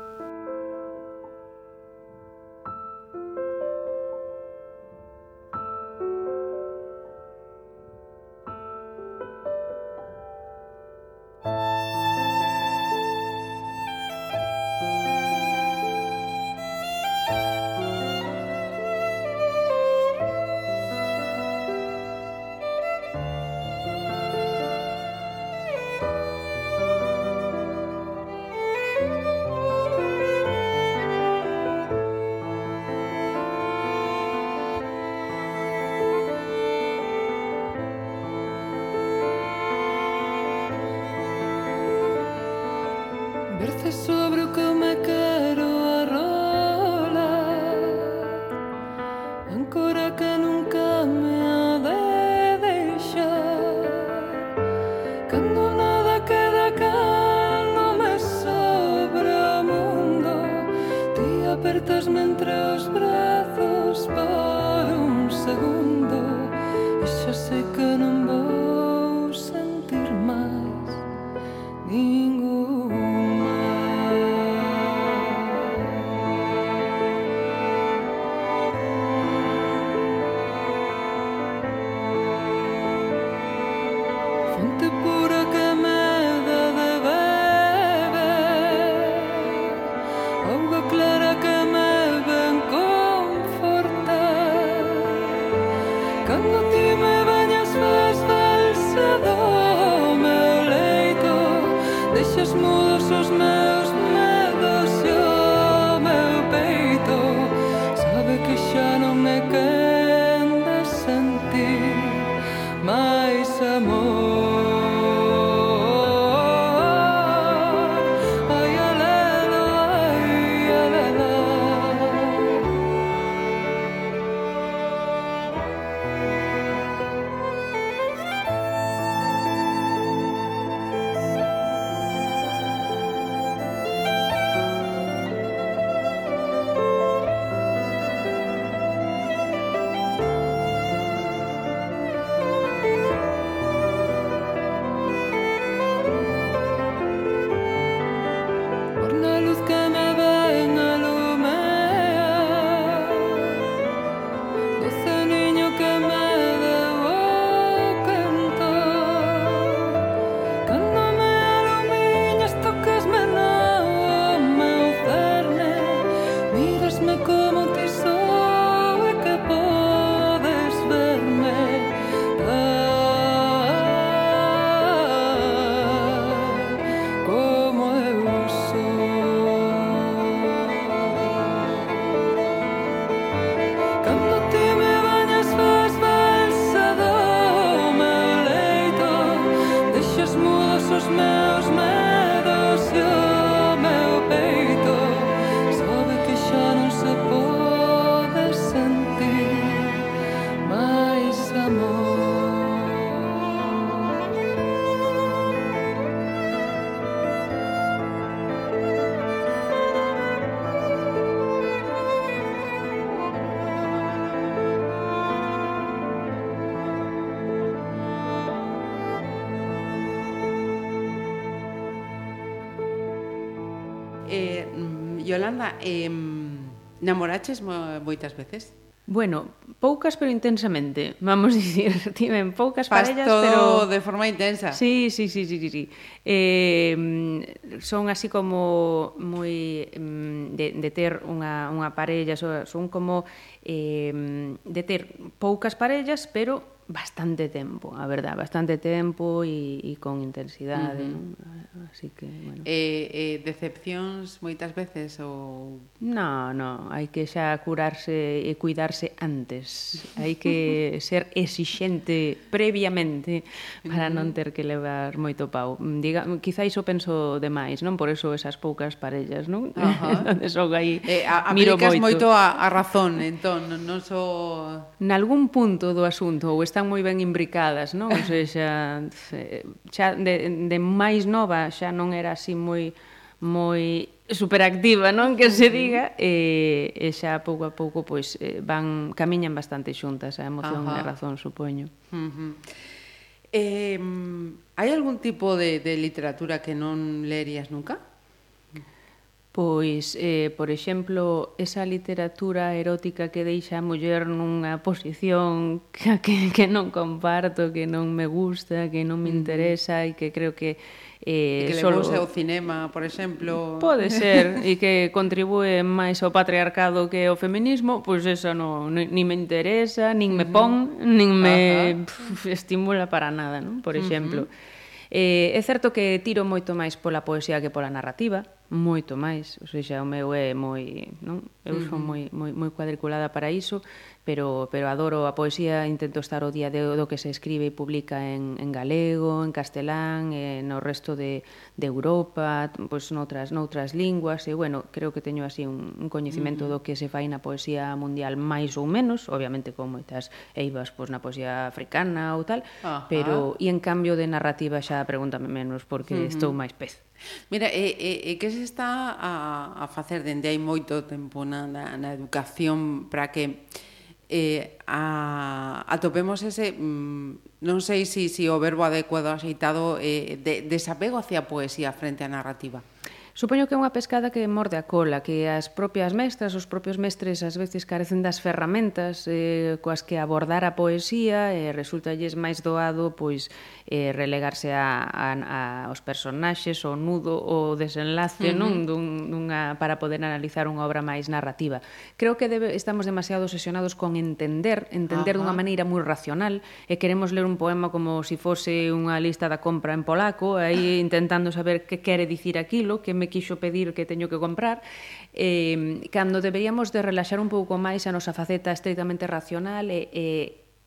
Yolanda, eh, namoraches mo, moitas veces? Bueno, poucas pero intensamente, vamos a dicir, tiven poucas Fas parellas, todo pero de forma intensa. Sí, sí, sí, sí, sí. sí. Eh, son así como moi de, de ter unha, unha parella, son como eh, de ter poucas parellas, pero bastante tempo, a verdad, bastante tempo e, e con intensidade, uh -huh. non? Así que, bueno. Eh, eh, decepcións moitas veces ou No, no, hai que xa curarse e cuidarse antes. Hai que ser exixente previamente para non ter que levar moito pau. Diga, quizáis o penso demais, non? Por eso esas poucas parellas, non? Uh -huh. Son aí eh, a, miro moito. moito a, a razón, entón, non so... Nalgún punto do asunto ou está están moi ben imbricadas, non? Ou sea, xa de, de máis nova xa non era así moi moi superactiva, non que se diga, e, e xa pouco a pouco pois eh, van camiñan bastante xuntas a emoción Ajá. e a razón, supoño. Uh -huh. Eh, hai algún tipo de, de literatura que non lerías nunca? Pois, eh, por exemplo, esa literatura erótica que deixa a muller nunha posición que, que, que non comparto, que non me gusta, que non me interesa e que creo que... Eh, e que solo... le o cinema, por exemplo... Pode ser, e que contribúe máis ao patriarcado que ao feminismo, pois eso non, ni me interesa, nin me pon, nin me pf, estimula para nada, non? por exemplo. Uh -huh. eh, é certo que tiro moito máis pola poesía que pola narrativa, moito máis, ou seja, o meu é moi, non? Eu son moi moi moi cuadriculada para iso, pero pero adoro a poesía, intento estar o día de do que se escribe e publica en en galego, en castelán, e no resto de de Europa, pois noutras noutras linguas, e bueno, creo que teño así un un coñecemento do que se fai na poesía mundial máis ou menos, obviamente con moitas eivas pois na poesía africana ou tal, Ajá. pero e en cambio de narrativa xa pregúntame menos porque uh -huh. estou máis pez. Mira, e, e, e que se está a, a facer dende hai moito tempo na, na, na educación para que eh, a, atopemos ese, mm, non sei se si, si o verbo adecuado axeitado, eh, de, desapego hacia a poesía frente á narrativa? Supoño que é unha pescada que morde a cola, que as propias mestras, os propios mestres ás veces carecen das ferramentas eh, coas que abordar a poesía e eh, resultalles máis doado pois eh, relegarse a, a, a aos personaxes, o nudo, o desenlace, uh -huh. non dun, dunha para poder analizar unha obra máis narrativa. Creo que debe, estamos demasiado obsesionados con entender, entender uh -huh. dunha maneira moi racional e queremos ler un poema como se si fose unha lista da compra en polaco, aí intentando saber que quere dicir aquilo, que me quixo pedir que teño que comprar, eh, cando deberíamos de relaxar un pouco máis a nosa faceta estritamente racional e, e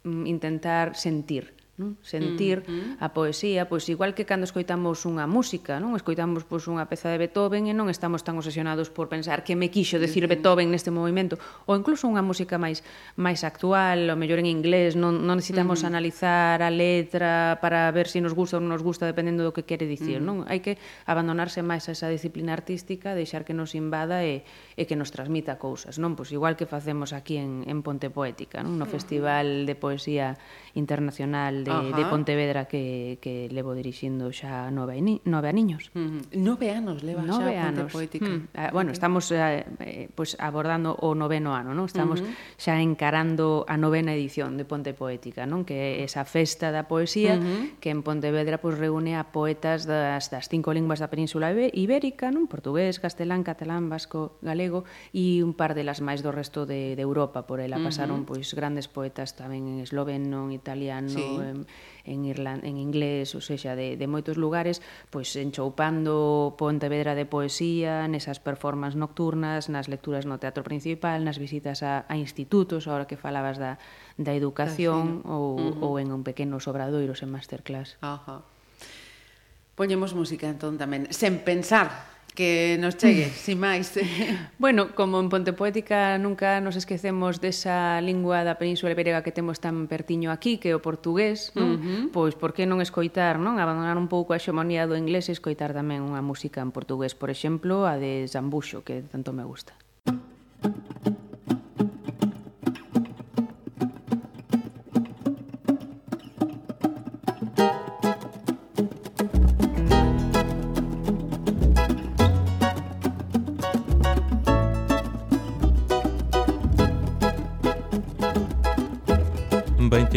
mm, intentar sentir non? sentir mm -hmm. a poesía, pois igual que cando escoitamos unha música, non? Escoitamos pois unha peza de Beethoven e non estamos tan obsesionados por pensar que me quixo decir mm -hmm. Beethoven neste movimento, ou incluso unha música máis máis actual, ou mellor en inglés, non non necesitamos mm -hmm. analizar a letra para ver se si nos gusta ou non nos gusta dependendo do que quere dicir, mm -hmm. non? Hai que abandonarse máis a esa disciplina artística, deixar que nos invada e e que nos transmita cousas, non? Pois igual que facemos aquí en en Ponte Poética, non? No mm -hmm. Festival de Poesía Internacional de, Ajá. de Pontevedra que, que levo dirixindo xa nove, nove aniños. Mm -hmm. Nove anos leva nove xa anos. Poética. Mm. Ah, bueno, estamos eh, eh, pues abordando o noveno ano, non? Estamos mm -hmm. xa encarando a novena edición de Ponte Poética, non? Que é esa festa da poesía mm -hmm. que en Pontevedra pues, reúne a poetas das, das cinco linguas da península ibérica, non? Portugués, castelán, catalán, vasco, galego e un par delas máis do resto de, de Europa. Por ela pasaron mm -hmm. pois grandes poetas tamén en esloveno, en italiano, sí. en en, en, Irland, en inglés, ou seja, de, de moitos lugares, pois enchoupando Pontevedra de poesía, nesas performances nocturnas, nas lecturas no teatro principal, nas visitas a, a institutos, ahora que falabas da, da educación, ou, uh -huh. ou en un pequenos obradoiros en masterclass. Ajá. Poñemos música entón tamén, sen pensar que nos chegue, sin máis. bueno, como en Ponte Poética nunca nos esquecemos desa lingua da Península Ibérica que temos tan pertiño aquí, que é o portugués, non? Uh -huh. Pois por que non escoitar, non? Abandonar un pouco a xemonía do inglés e escoitar tamén unha música en portugués, por exemplo, a de Zambuxo, que tanto me gusta. Thank.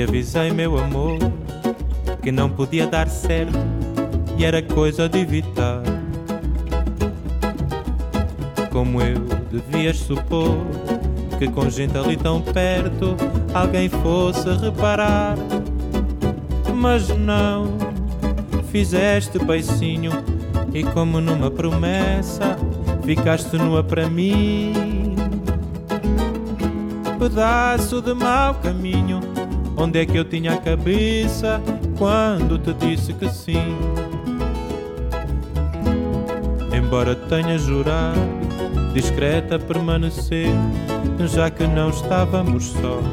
Avisei, meu amor, que não podia dar certo e era coisa de evitar. Como eu devias supor que com gente ali tão perto alguém fosse reparar. Mas não, fizeste beicinho e como numa promessa ficaste nua para mim pedaço de mau caminho. Onde é que eu tinha a cabeça quando te disse que sim? Embora tenha jurado, discreta permanecer, já que não estávamos sós.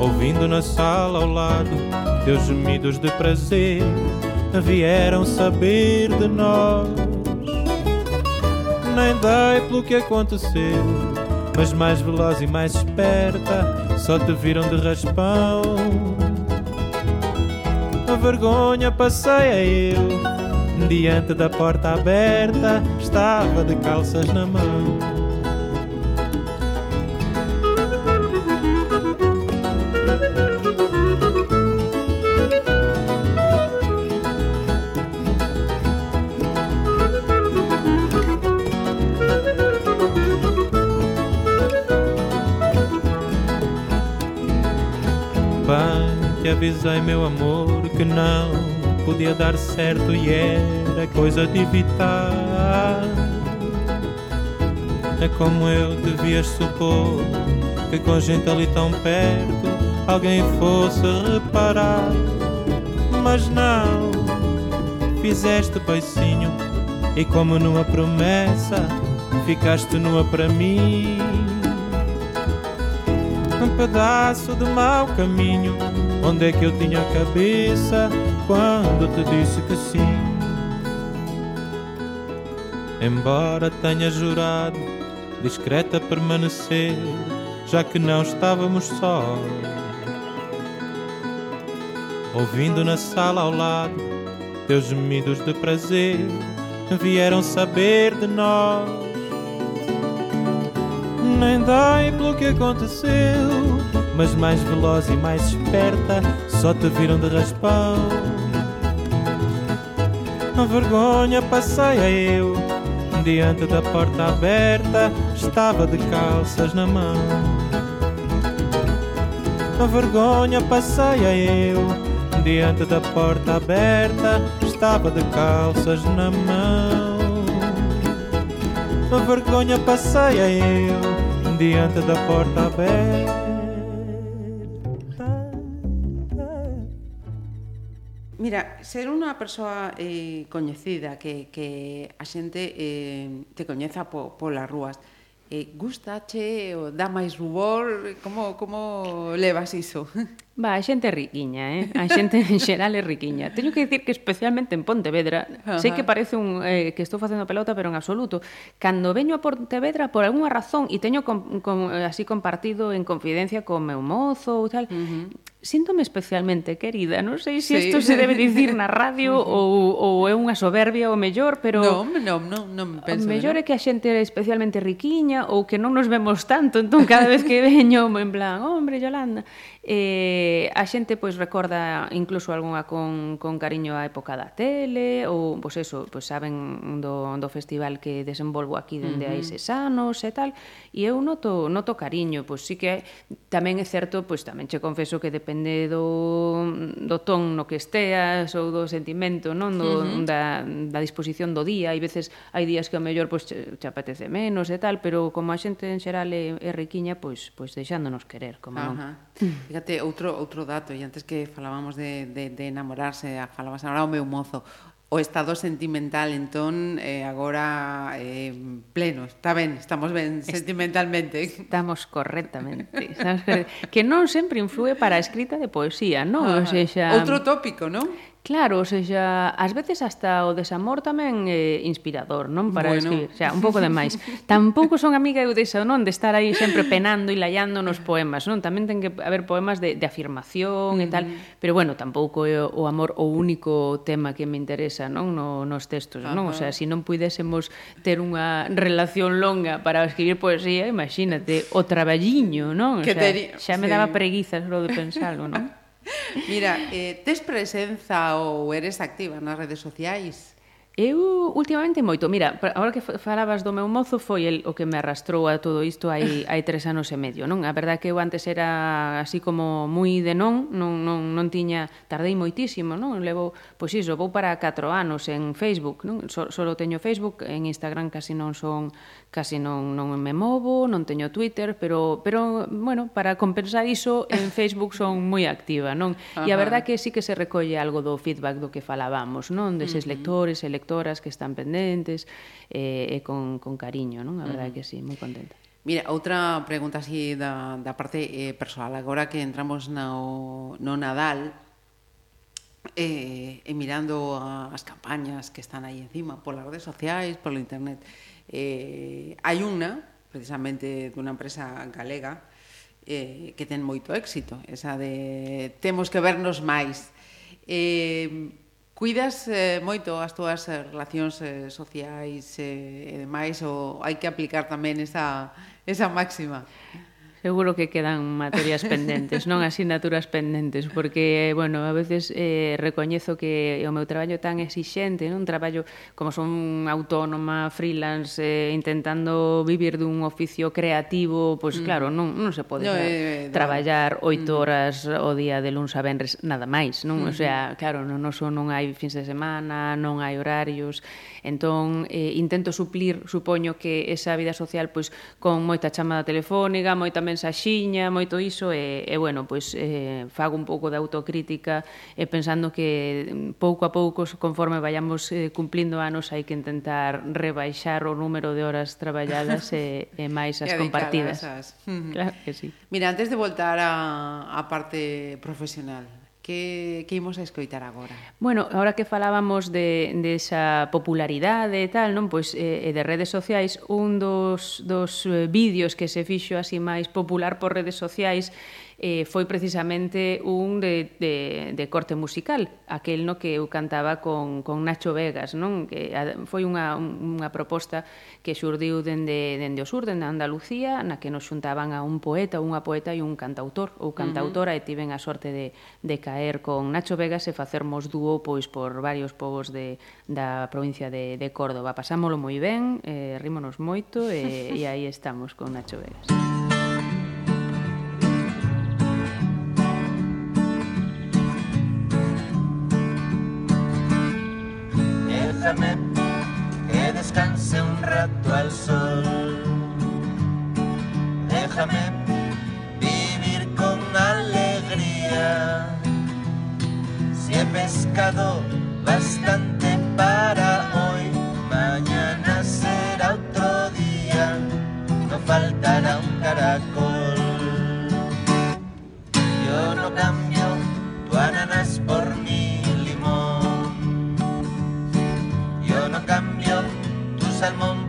Ouvindo na sala ao lado teus gemidos de prazer, vieram saber de nós. Nem dei pelo que aconteceu, mas mais veloz e mais esperta, só te viram de raspão. A vergonha passei eu, diante da porta aberta, estava de calças na mão. Avisei, meu amor, que não podia dar certo e era coisa de evitar. É como eu devias supor que com gente ali tão perto alguém fosse reparar. Mas não, fizeste beicinho e como numa promessa ficaste nua para mim. Um pedaço de mau caminho, onde é que eu tinha a cabeça quando te disse que sim? Embora tenha jurado discreta permanecer, já que não estávamos sós. Ouvindo na sala ao lado teus gemidos de prazer, vieram saber de nós. Nem dói pelo que aconteceu, mas mais veloz e mais esperta, só te viram de raspão. A vergonha passeia eu, diante da porta aberta, estava de calças na mão. A vergonha passeia eu, diante da porta aberta, estava de calças na mão. A vergonha passeia eu, diante da porta aberta. Mira, ser unha persoa eh, coñecida que, que a xente eh, te coñeza po, polas rúas eh, gustache ou dá máis rubor? Como, como levas iso? Va, a xente é riquiña, eh? A xente en xeral é riquiña. Teño que dicir que especialmente en Pontevedra, Ajá. sei que parece un eh, que estou facendo pelota, pero en absoluto, cando veño a Pontevedra por algunha razón e teño com, com, eh, así compartido en confidencia con meu mozo ou tal, uh -huh. Síntome especialmente querida, non sei se sí. isto se debe dicir na radio ou, ou é unha soberbia ou mellor, pero... Non, non, non, non penso. O mellor é que a xente é especialmente riquiña ou que non nos vemos tanto, entón cada vez que veño en plan, hombre, Yolanda, Eh, a xente pois recorda incluso algunha con, con cariño a época da tele ou pois eso, pois saben do, do festival que desenvolvo aquí dende uh -huh. hai anos e tal e eu noto, noto cariño pois sí que tamén é certo pois tamén che confeso que depende do, do ton no que esteas ou do sentimento non do, uh -huh. da, da disposición do día hai veces hai días que o mellor pois che, che apetece menos e tal pero como a xente en xeral é, é riquiña pois, pois deixándonos querer como uh -huh. non Mm. Fíjate, outro, outro dato, e antes que falábamos de, de, de enamorarse, falabas agora o meu mozo, o estado sentimental entón eh, agora eh, pleno, está ben, estamos ben sentimentalmente. Estamos correctamente. Estamos correctamente. que non sempre influe para a escrita de poesía, non? Ah, o sea, xa... outro tópico, non? Claro, ou seja, ás veces hasta o desamor tamén é inspirador, non? Para bueno. escribir, o sea, un pouco de máis. Tampouco son amiga eu desa, non? De estar aí sempre penando e laiando nos poemas, non? Tamén ten que haber poemas de, de afirmación mm. e tal, pero bueno, tampouco é o amor o único tema que me interesa, non? No, nos textos, non? O sea, se si non puidésemos ter unha relación longa para escribir poesía, imagínate, o traballiño, non? O sea, xa me daba preguiza só de pensalo, non? Mira, eh, tes presenza ou eres activa nas redes sociais? Eu últimamente moito, mira, agora que falabas do meu mozo foi el o que me arrastrou a todo isto hai, hai tres anos e medio, non? A verdade que eu antes era así como moi de non, non, non, non tiña, tardei moitísimo, non? Levo, pois iso, vou para 4 anos en Facebook, non? So, solo teño Facebook, en Instagram casi non son casi non, non me movo, non teño Twitter, pero, pero bueno, para compensar iso, en Facebook son moi activa, non? E a verdad que sí que se recolle algo do feedback do que falábamos, non? Deses uh -huh. lectores e lectoras que están pendentes e, eh, e con, con cariño, non? A verdade uh -huh. que sí, moi contenta. Mira, outra pregunta así da, da parte eh, persoal. Agora que entramos no, no Nadal, eh, e mirando as campañas que están aí encima polas redes sociais, polo internet, Eh, hai unha, precisamente dunha empresa galega, eh, que ten moito éxito, esa de temos que vernos máis. Eh, Cuidas eh, moito as túas eh, relacións eh, sociais eh, e demais ou hai que aplicar tamén esa, esa máxima? Seguro que quedan materias pendentes, non asignaturas pendentes, porque, bueno, a veces eh, recoñezo que o meu traballo tan exixente, non? un traballo como son autónoma, freelance, eh, intentando vivir dun oficio creativo, pois pues, mm. claro, non, non se pode no, eh, eh traballar oito mm. horas o día de luns a venres, nada máis, non? Mm -hmm. O mm-hmm. sea, claro, non, non, non hai fins de semana, non hai horarios, entón eh, intento suplir, supoño que esa vida social, pois, con moita chamada telefónica, moita mensaxiña, moito iso, e, e bueno, pois, eh, fago un pouco de autocrítica e pensando que pouco a pouco, conforme vayamos eh, cumplindo anos, hai que intentar rebaixar o número de horas traballadas e, e máis as e compartidas. Claro que sí. Mira, antes de voltar a, a parte profesional, que, que imos a escoitar agora? Bueno, ahora que falábamos de, de esa popularidade e tal, non? Pois eh, de redes sociais, un dos, dos eh, vídeos que se fixo así máis popular por redes sociais eh, foi precisamente un de, de, de corte musical, aquel no que eu cantaba con, con Nacho Vegas, non? que a, foi unha, unha proposta que xurdiu dende, dende o sur, dende Andalucía, na que nos xuntaban a un poeta, unha poeta e un cantautor ou cantautora, uh -huh. e tiven a sorte de, de caer con Nacho Vegas e facermos dúo pois por varios povos de, da provincia de, de Córdoba. Pasámolo moi ben, eh, rímonos moito e, e aí estamos con Nacho Vegas. Déjame que descanse un rato al sol. Déjame vivir con alegría. Si he pescado bastante para hoy, mañana será otro día. No faltará un caracol. Yo no cambio salmón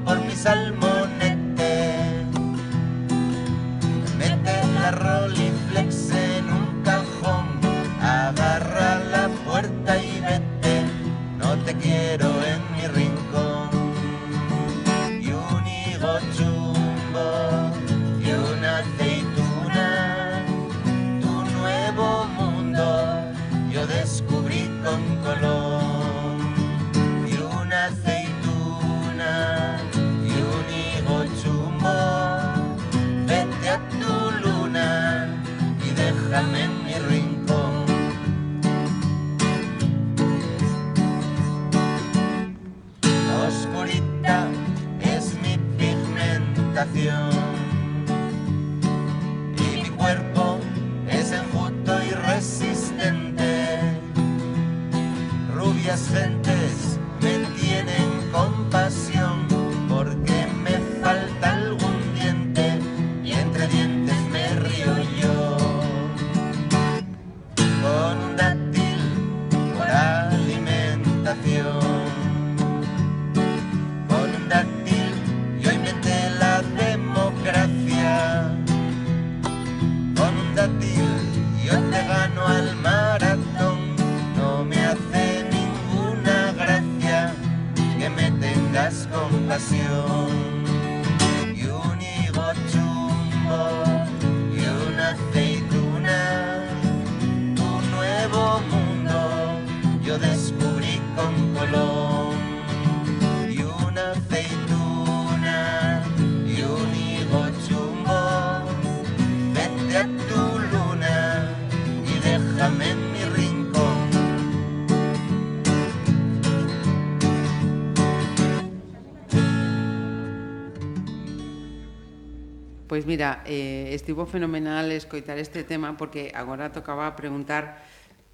Pois mira, eh, estivo fenomenal escoitar este tema porque agora tocaba preguntar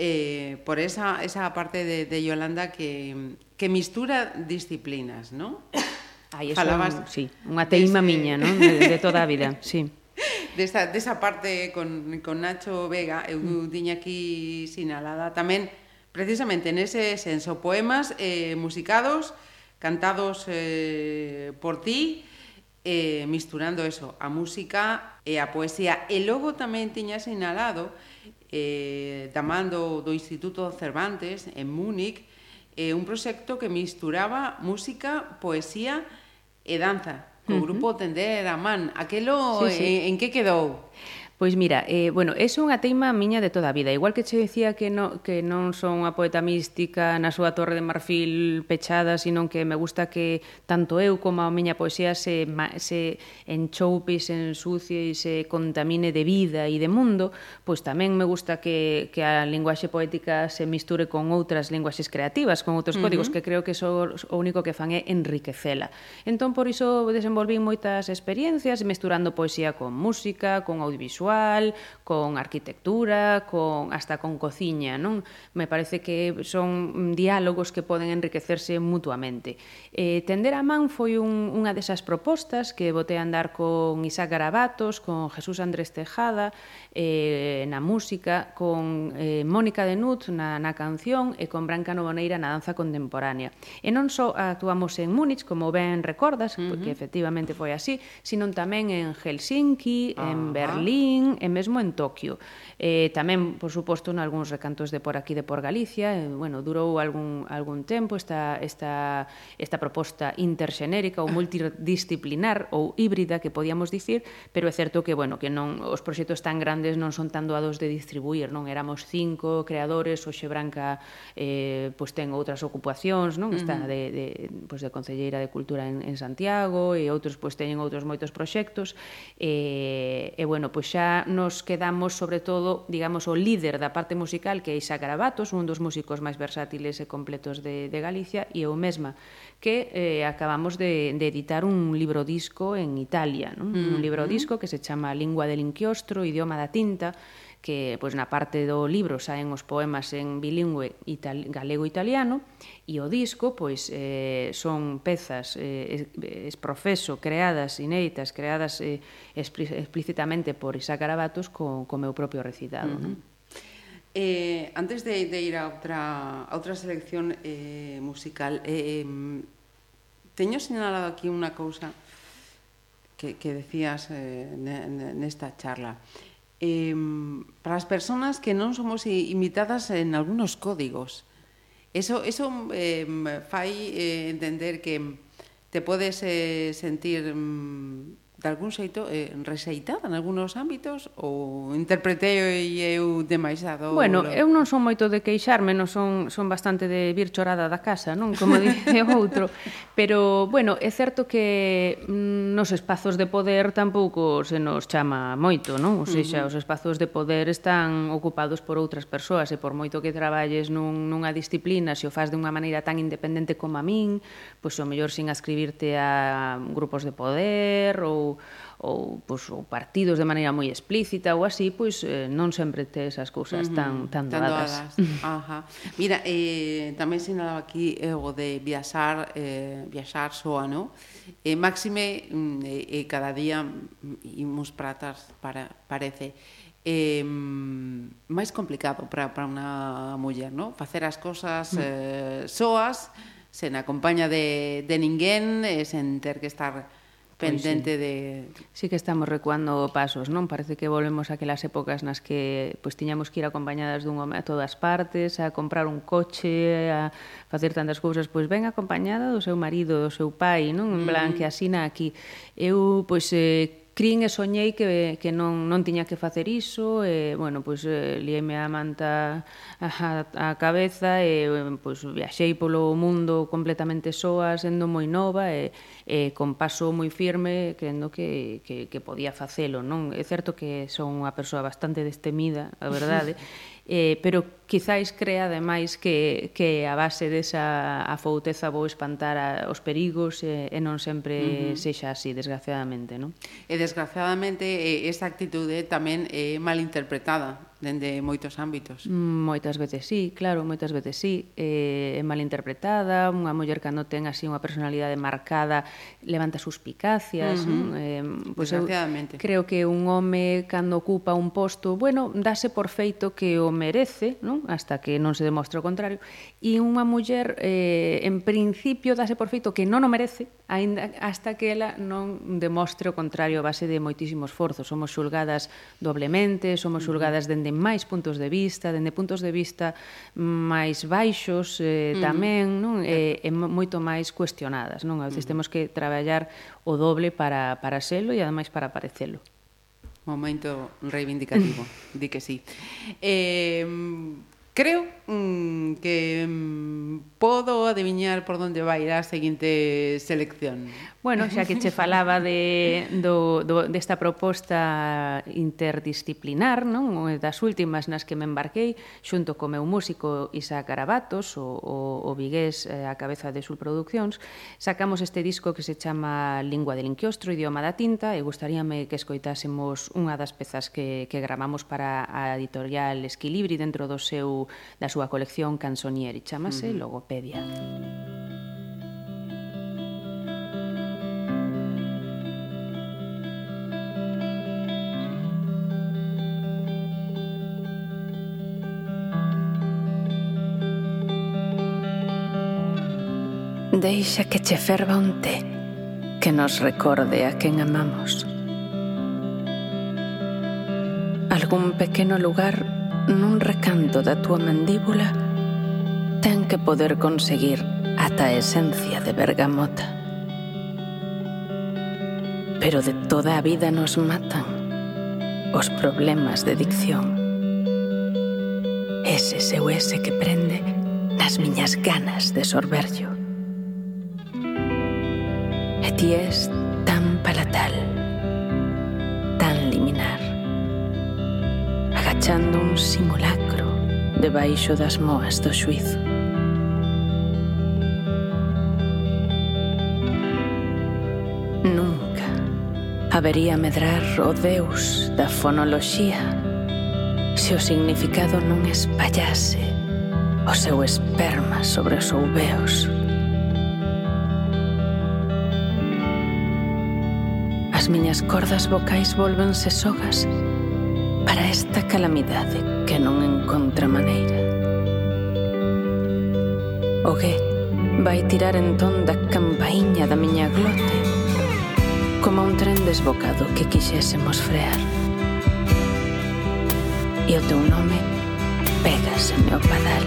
eh, por esa, esa parte de, de Yolanda que, que mistura disciplinas, non? Aí Falabas... Un, sí, unha teima dese... miña, non? De, de toda a vida, sí. Desa, desa parte con, con Nacho Vega, eu mm. tiña aquí sinalada tamén precisamente nese senso, poemas eh, musicados, cantados eh, por ti, eh, misturando eso, a música e a poesía. E logo tamén tiña sinalado eh, tamando do, Instituto Cervantes en Múnich eh, un proxecto que misturaba música, poesía e danza co uh -huh. grupo Tender a Man. Aquelo sí, sí. Eh, en que quedou? Pois mira, eh, bueno, é unha teima miña de toda a vida. Igual que che decía que, no, que non son unha poeta mística na súa torre de marfil pechada, sino que me gusta que tanto eu como a miña poesía se, se enchoupe, se ensucie e se contamine de vida e de mundo, pois tamén me gusta que, que a linguaxe poética se misture con outras linguaxes creativas, con outros uh -huh. códigos, que creo que so, o único que fan é enriquecela. Entón, por iso desenvolvín moitas experiencias, mesturando poesía con música, con audiovisual, audiovisual, con arquitectura, con hasta con cociña, non? Me parece que son mm, diálogos que poden enriquecerse mutuamente. Eh, Tender a man foi un, unha desas propostas que botei a andar con Isaac Garabatos, con Jesús Andrés Tejada, eh, na música, con eh, Mónica Denut na, na canción e con Branca Novoneira na danza contemporánea. E non só actuamos en Múnich, como ben recordas, uh -huh. porque efectivamente foi así, sino tamén en Helsinki, uh -huh. en Berlín, Berlín e mesmo en Tokio. Eh, tamén, por suposto, en algúns recantos de por aquí de por Galicia, eh, bueno, durou algún, algún tempo esta, esta, esta proposta interxenérica ou multidisciplinar ou híbrida que podíamos dicir, pero é certo que, bueno, que non os proxectos tan grandes non son tan doados de distribuir, non éramos cinco creadores, Oxe Branca eh, pois ten outras ocupacións, non? Está de, de, pois de Concelleira de Cultura en, en Santiago e outros pois teñen outros moitos proxectos e, e bueno, pois xa Nos quedamos sobre todo, digamos, o líder da parte musical que é Isa Garabatos, un dos músicos máis versátiles e completos de, de Galicia e eu mesma, que eh, acabamos de, de editar un libro disco en Italia, non? Mm -hmm. un libro disco que se chama Lingua del Inquiostro, Idioma da Tinta, que pois, na parte do libro saen os poemas en bilingüe itali galego-italiano e o disco pois, eh, son pezas eh, es, profeso creadas, inéditas, creadas eh, explí explícitamente por Isaac Arabatos co, co meu propio recitado. Uh -huh. non? Eh, antes de, de ir a outra, a outra selección eh, musical, eh, teño señalado aquí unha cousa que, que decías eh, nesta charla. Eh, eh, para as persoas que non somos imitadas en algunos códigos. Eso, eso eh, fai eh, entender que te podes eh, sentir mm, de algún xeito eh, rexeitada en algúns ámbitos ou interpretei eu demasiado Bueno, lo... eu non son moito de queixarme, non son son bastante de vir chorada da casa, non, como dice outro, pero bueno, é certo que mm, nos espazos de poder tampouco se nos chama moito, non? Ou seja, uh -huh. os espazos de poder están ocupados por outras persoas e por moito que traballes nun nunha disciplina, se o fas de unha maneira tan independente como a min, pois o mellor sin ascribirte a grupos de poder ou ou ou, pois, ou partidos de maneira moi explícita ou así, pois eh, non sempre te esas cousas tan, tan, tan doadas. doadas. Ajá. Mira, eh, tamén sinalaba aquí eh, o de viaxar, eh, viaxar soa, no? Eh, máxime, mm, eh, eh, cada día imos pratas para, parece, eh, máis complicado para, para unha muller, no? Facer as cosas mm. eh, soas, sen acompaña de, de ninguén, eh, sen ter que estar pendente sí. de... Sí que estamos recuando pasos, non? Parece que volvemos a aquelas épocas nas que pois, tiñamos que ir acompañadas dun home a todas partes, a comprar un coche, a facer tantas cousas, pois ven acompañada do seu marido, do seu pai, non? En plan, mm. que asina aquí. Eu, pois, eh, crin e soñei que, que non, non tiña que facer iso, e, bueno, pois, eh, a manta a, a cabeza, e, pois, viaxei polo mundo completamente soa, sendo moi nova, e, e con paso moi firme, crendo que, que, que podía facelo, non? É certo que son unha persoa bastante destemida, a verdade, eh, pero quizáis crea ademais que, que a base desa afouteza vou espantar a, os perigos e, e non sempre uh -huh. sexa así, desgraciadamente, non? E desgraciadamente eh, esa actitude tamén é malinterpretada dende moitos ámbitos. Moitas veces sí, claro, moitas veces sí. Eh, é malinterpretada, unha muller cando ten así unha personalidade marcada levanta suspicacias. Uh -huh. eh, pois eu creo que un home cando ocupa un posto, bueno, dase por feito que o merece, non? hasta que non se demostra o contrario. E unha muller, eh, en principio, dase por feito que non o merece, ainda, hasta que ela non demostre o contrario a base de moitísimo esforzo. Somos xulgadas doblemente, somos xulgadas dende dende máis puntos de vista, dende puntos de vista máis baixos eh, tamén, uh -huh. non? Eh. Eh, e, e moito máis cuestionadas, non? A veces uh -huh. temos que traballar o doble para, para selo e ademais para parecelo. Momento reivindicativo, di que sí. Eh, Creo mm, que mm, podo adiviñar por onde vai ir a seguinte selección. Bueno, xa que che falaba de, do, do, desta proposta interdisciplinar, non? das últimas nas que me embarquei, xunto co meu músico Isa Carabatos, o, o, o vigués eh, a cabeza de Sul Produccións, sacamos este disco que se chama Lingua del Inquiostro, Idioma da Tinta, e gustaríame que escoitásemos unha das pezas que, que gravamos para a editorial Esquilibri dentro do seu da súa colección Canzonieri, chamase. Logopedia. Deixa que che ferva un té que nos recorde a quen amamos. Algún pequeno lugar nun recanto da túa mandíbula ten que poder conseguir ata a esencia de bergamota. Pero de toda a vida nos matan os problemas de dicción. Ese seu ese que prende nas miñas ganas de sorberllo. E ti és tan palatal. pechando un simulacro debaixo das moas do xuizo. Nunca habería medrar o deus da fonoloxía se o significado non espallase o seu esperma sobre os ouveos. As miñas cordas vocais volvense sogas para esta calamidade que non encontra maneira. O que vai tirar entón da campaíña da miña glote como un tren desbocado que quixésemos frear. E o teu nome pégaseme ao padal.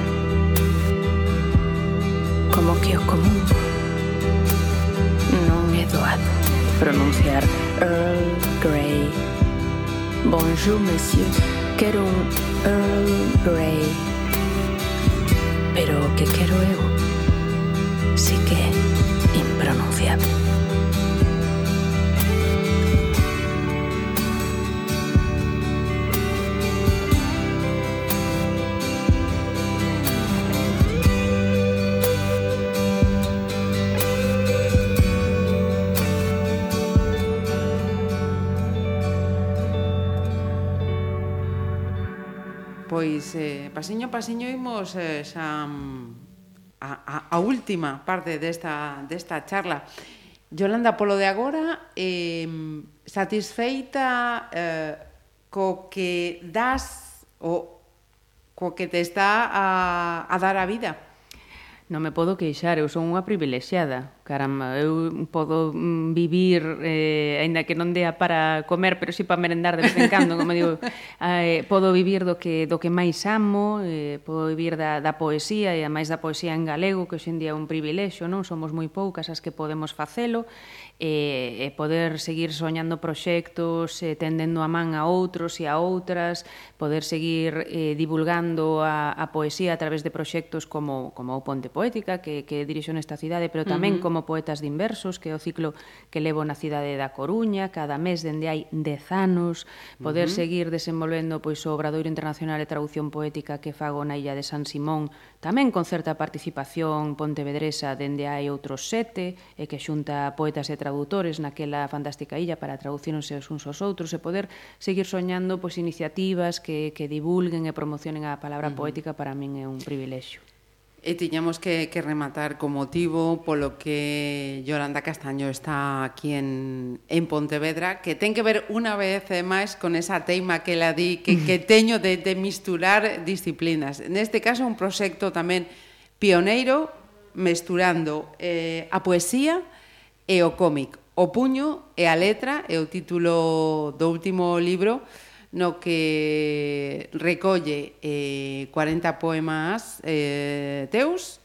Como que o común non é doado pronunciar Earl Grey Bonjour, monsieur. Quero un Earl Grey. Pero que quero eu sí que impronunciable. pois eh, pasiño a pasiño imos eh, xa mm, a, a, a última parte desta, desta charla. Yolanda, polo de agora, eh, satisfeita eh, co que das o co que te está a, a dar a vida? Non me podo queixar, eu son unha privilexiada. Caramba, eu podo mm, vivir, eh, aínda que non dea para comer, pero si sí para merendar de vez en cando, como digo, ah, eh, podo vivir do que, do que máis amo, eh, podo vivir da, da poesía, e a máis da poesía en galego, que hoxe en día é un privilexio, non? Somos moi poucas as que podemos facelo, e, e poder seguir soñando proxectos, e, tendendo a man a outros e a outras, poder seguir eh, divulgando a, a poesía a través de proxectos como, como o Ponte Poética, que, que dirixo nesta cidade, pero tamén uh -huh. como Poetas de Inversos, que é o ciclo que levo na cidade da Coruña, cada mes dende hai dez anos, poder uh -huh. seguir desenvolvendo pois, o Obradoiro Internacional de Traducción Poética que fago na Illa de San Simón, tamén con certa participación pontevedresa dende hai outros sete, e que xunta poetas e traductores traductores naquela fantástica illa para traducirse os uns aos outros e poder seguir soñando pois iniciativas que, que divulguen e promocionen a palabra uh -huh. poética para min é un privilexio. E tiñamos que, que rematar co motivo polo que Yolanda Castaño está aquí en, en Pontevedra, que ten que ver unha vez eh, máis con esa teima que la di, que, que teño de, de misturar disciplinas. Neste caso, un proxecto tamén pioneiro, mesturando eh, a poesía, e o cómic. O puño e a letra é o título do último libro no que recolle eh, 40 poemas eh, teus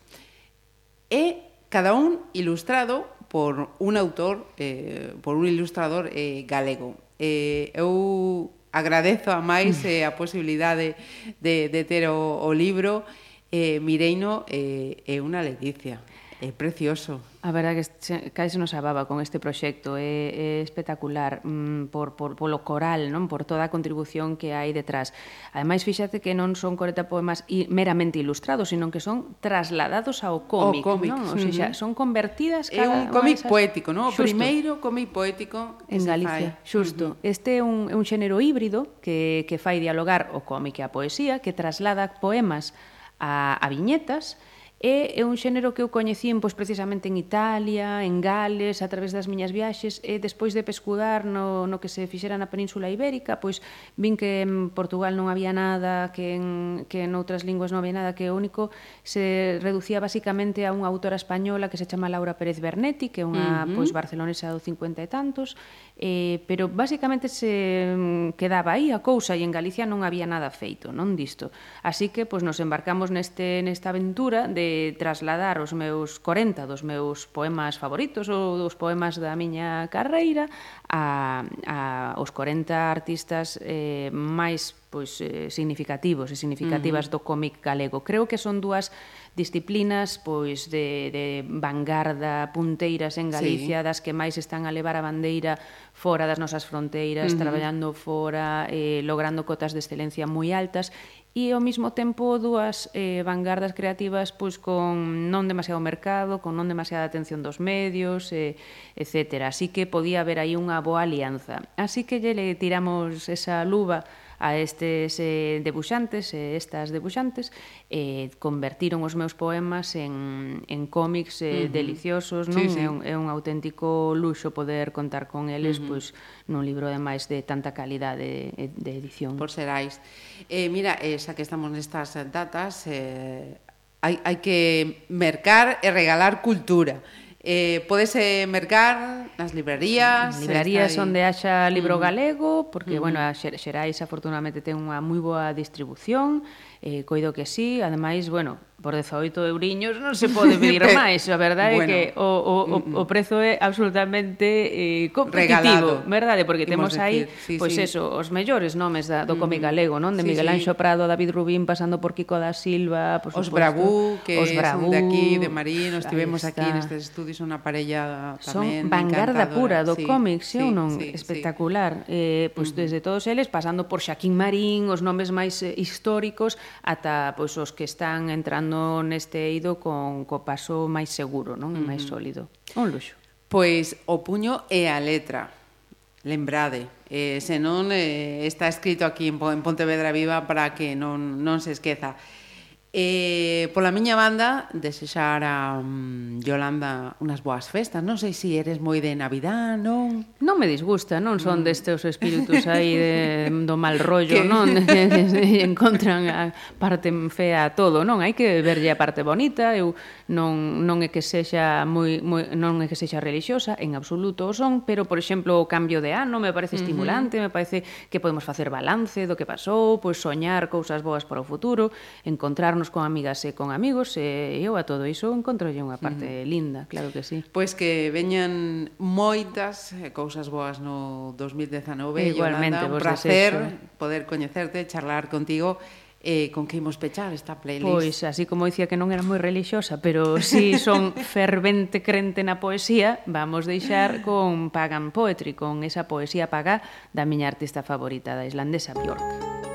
e cada un ilustrado por un autor, eh, por un ilustrador eh, galego. Eh, eu agradezo a máis eh, a posibilidade de, de ter o, o libro eh, Mireino eh, é unha leticia. É precioso. A verdade que caese nos ababa con este proxecto, é, é espectacular mm, por, por, polo coral, non por toda a contribución que hai detrás. Ademais, fíxate que non son 40 poemas meramente ilustrados, sino que son trasladados ao cómic. O cómic. Non? O sea, son convertidas cada... É un cómic esas... poético, non? O primeiro cómic poético en Galicia. Xusto. Uh -huh. Este é un, un xénero híbrido que, que fai dialogar o cómic e a poesía, que traslada poemas a, a viñetas, e E é un xénero que eu coñecín pois, precisamente en Italia, en Gales, a través das miñas viaxes, e despois de pescudar no, no que se fixera na Península Ibérica, pois vin que en Portugal non había nada, que en, que en outras linguas non había nada, que o único se reducía basicamente a unha autora española que se chama Laura Pérez Bernetti, que é unha uh -huh. pois, barcelonesa do 50 e tantos, eh, pero basicamente se mm, quedaba aí a cousa e en Galicia non había nada feito, non disto. Así que pois, nos embarcamos neste, nesta aventura de trasladar os meus 40 dos meus poemas favoritos ou dos poemas da miña carreira a, a os 40 artistas eh, máis pois eh, significativos e significativas uh -huh. do cómic galego. Creo que son dúas disciplinas pois de, de vanguarda, punteiras en Galicia, sí. das que máis están a levar a bandeira fora das nosas fronteiras, uh -huh. traballando fora, eh, logrando cotas de excelencia moi altas e ao mesmo tempo dúas eh, vanguardas creativas pois con non demasiado mercado, con non demasiada atención dos medios, eh, etc. Así que podía haber aí unha boa alianza. Así que lle tiramos esa luba a estes eh, debuxantes e eh, estas debuxantes eh, convertiron os meus poemas en, en cómics eh, uh -huh. deliciosos non? Sí, sí. É, un, é un auténtico luxo poder contar con eles uh -huh. pois, nun libro ademais de tanta calidade de, de edición Por serais eh, Mira, eh, xa que estamos nestas datas eh, hai, hai que mercar e regalar cultura Eh, podese mercar nas librerías. Librerías onde haxa libro mm. galego, porque, mm. bueno, a Xer Xerais afortunadamente ten unha moi boa distribución, eh, coido que sí, ademais, bueno, por 18 euriños non se pode pedir máis, a verdade bueno, é que o, o, o, mm, mm. o prezo é absolutamente eh, competitivo, Regalado, verdade? Porque temos aí, sí, pois sí. eso, os mellores nomes da, do mm. cómic galego, non? De sí, Miguel Anxo. Prado, David Rubín, pasando por Kiko da Silva, por os supuesto, Bravú, que os Bravú, de aquí, de Marín, nos tivemos está. aquí nestes estudios unha parella tamén Son vanguarda pura do sí, cómic, sí, sí, non? Sí, Espectacular. Sí. Eh, pois pues, desde todos eles, pasando por Xaquín Marín, os nomes máis eh, históricos, ata pois, pues, os que están entrando no neste eido con co paso máis seguro, non? E máis sólido. Un luxo. Pois o puño e a letra. Lembrade, eh, senón eh, está escrito aquí en Pontevedra Viva para que non, non se esqueza. Eh, pola miña banda, desexar a um, Yolanda unhas boas festas. Non sei se si eres moi de Navidad, non? Non me disgusta, non son mm. destes os espíritus aí de, do mal rollo, ¿Qué? non? Encontran a parte fea a todo, non? Hai que verlle a parte bonita. Eu non, non é que sexa moi, moi, non é que sexa religiosa, en absoluto o son, pero, por exemplo, o cambio de ano me parece estimulante, uh -huh. me parece que podemos facer balance do que pasou, pois soñar cousas boas para o futuro, encontrarnos con amigas e con amigos, e eu a todo iso encontrolle unha parte uh -huh. linda, claro que sí. Pois que veñan moitas eh, cousas boas no 2019, Igualmente, Yolanda, un placer desexo. poder coñecerte, charlar contigo, eh, con que imos pechar esta playlist. Pois, así como dicía que non era moi relixiosa, pero si son fervente crente na poesía, vamos deixar con Pagan Poetry, con esa poesía pagá da miña artista favorita da islandesa Björk. Björk.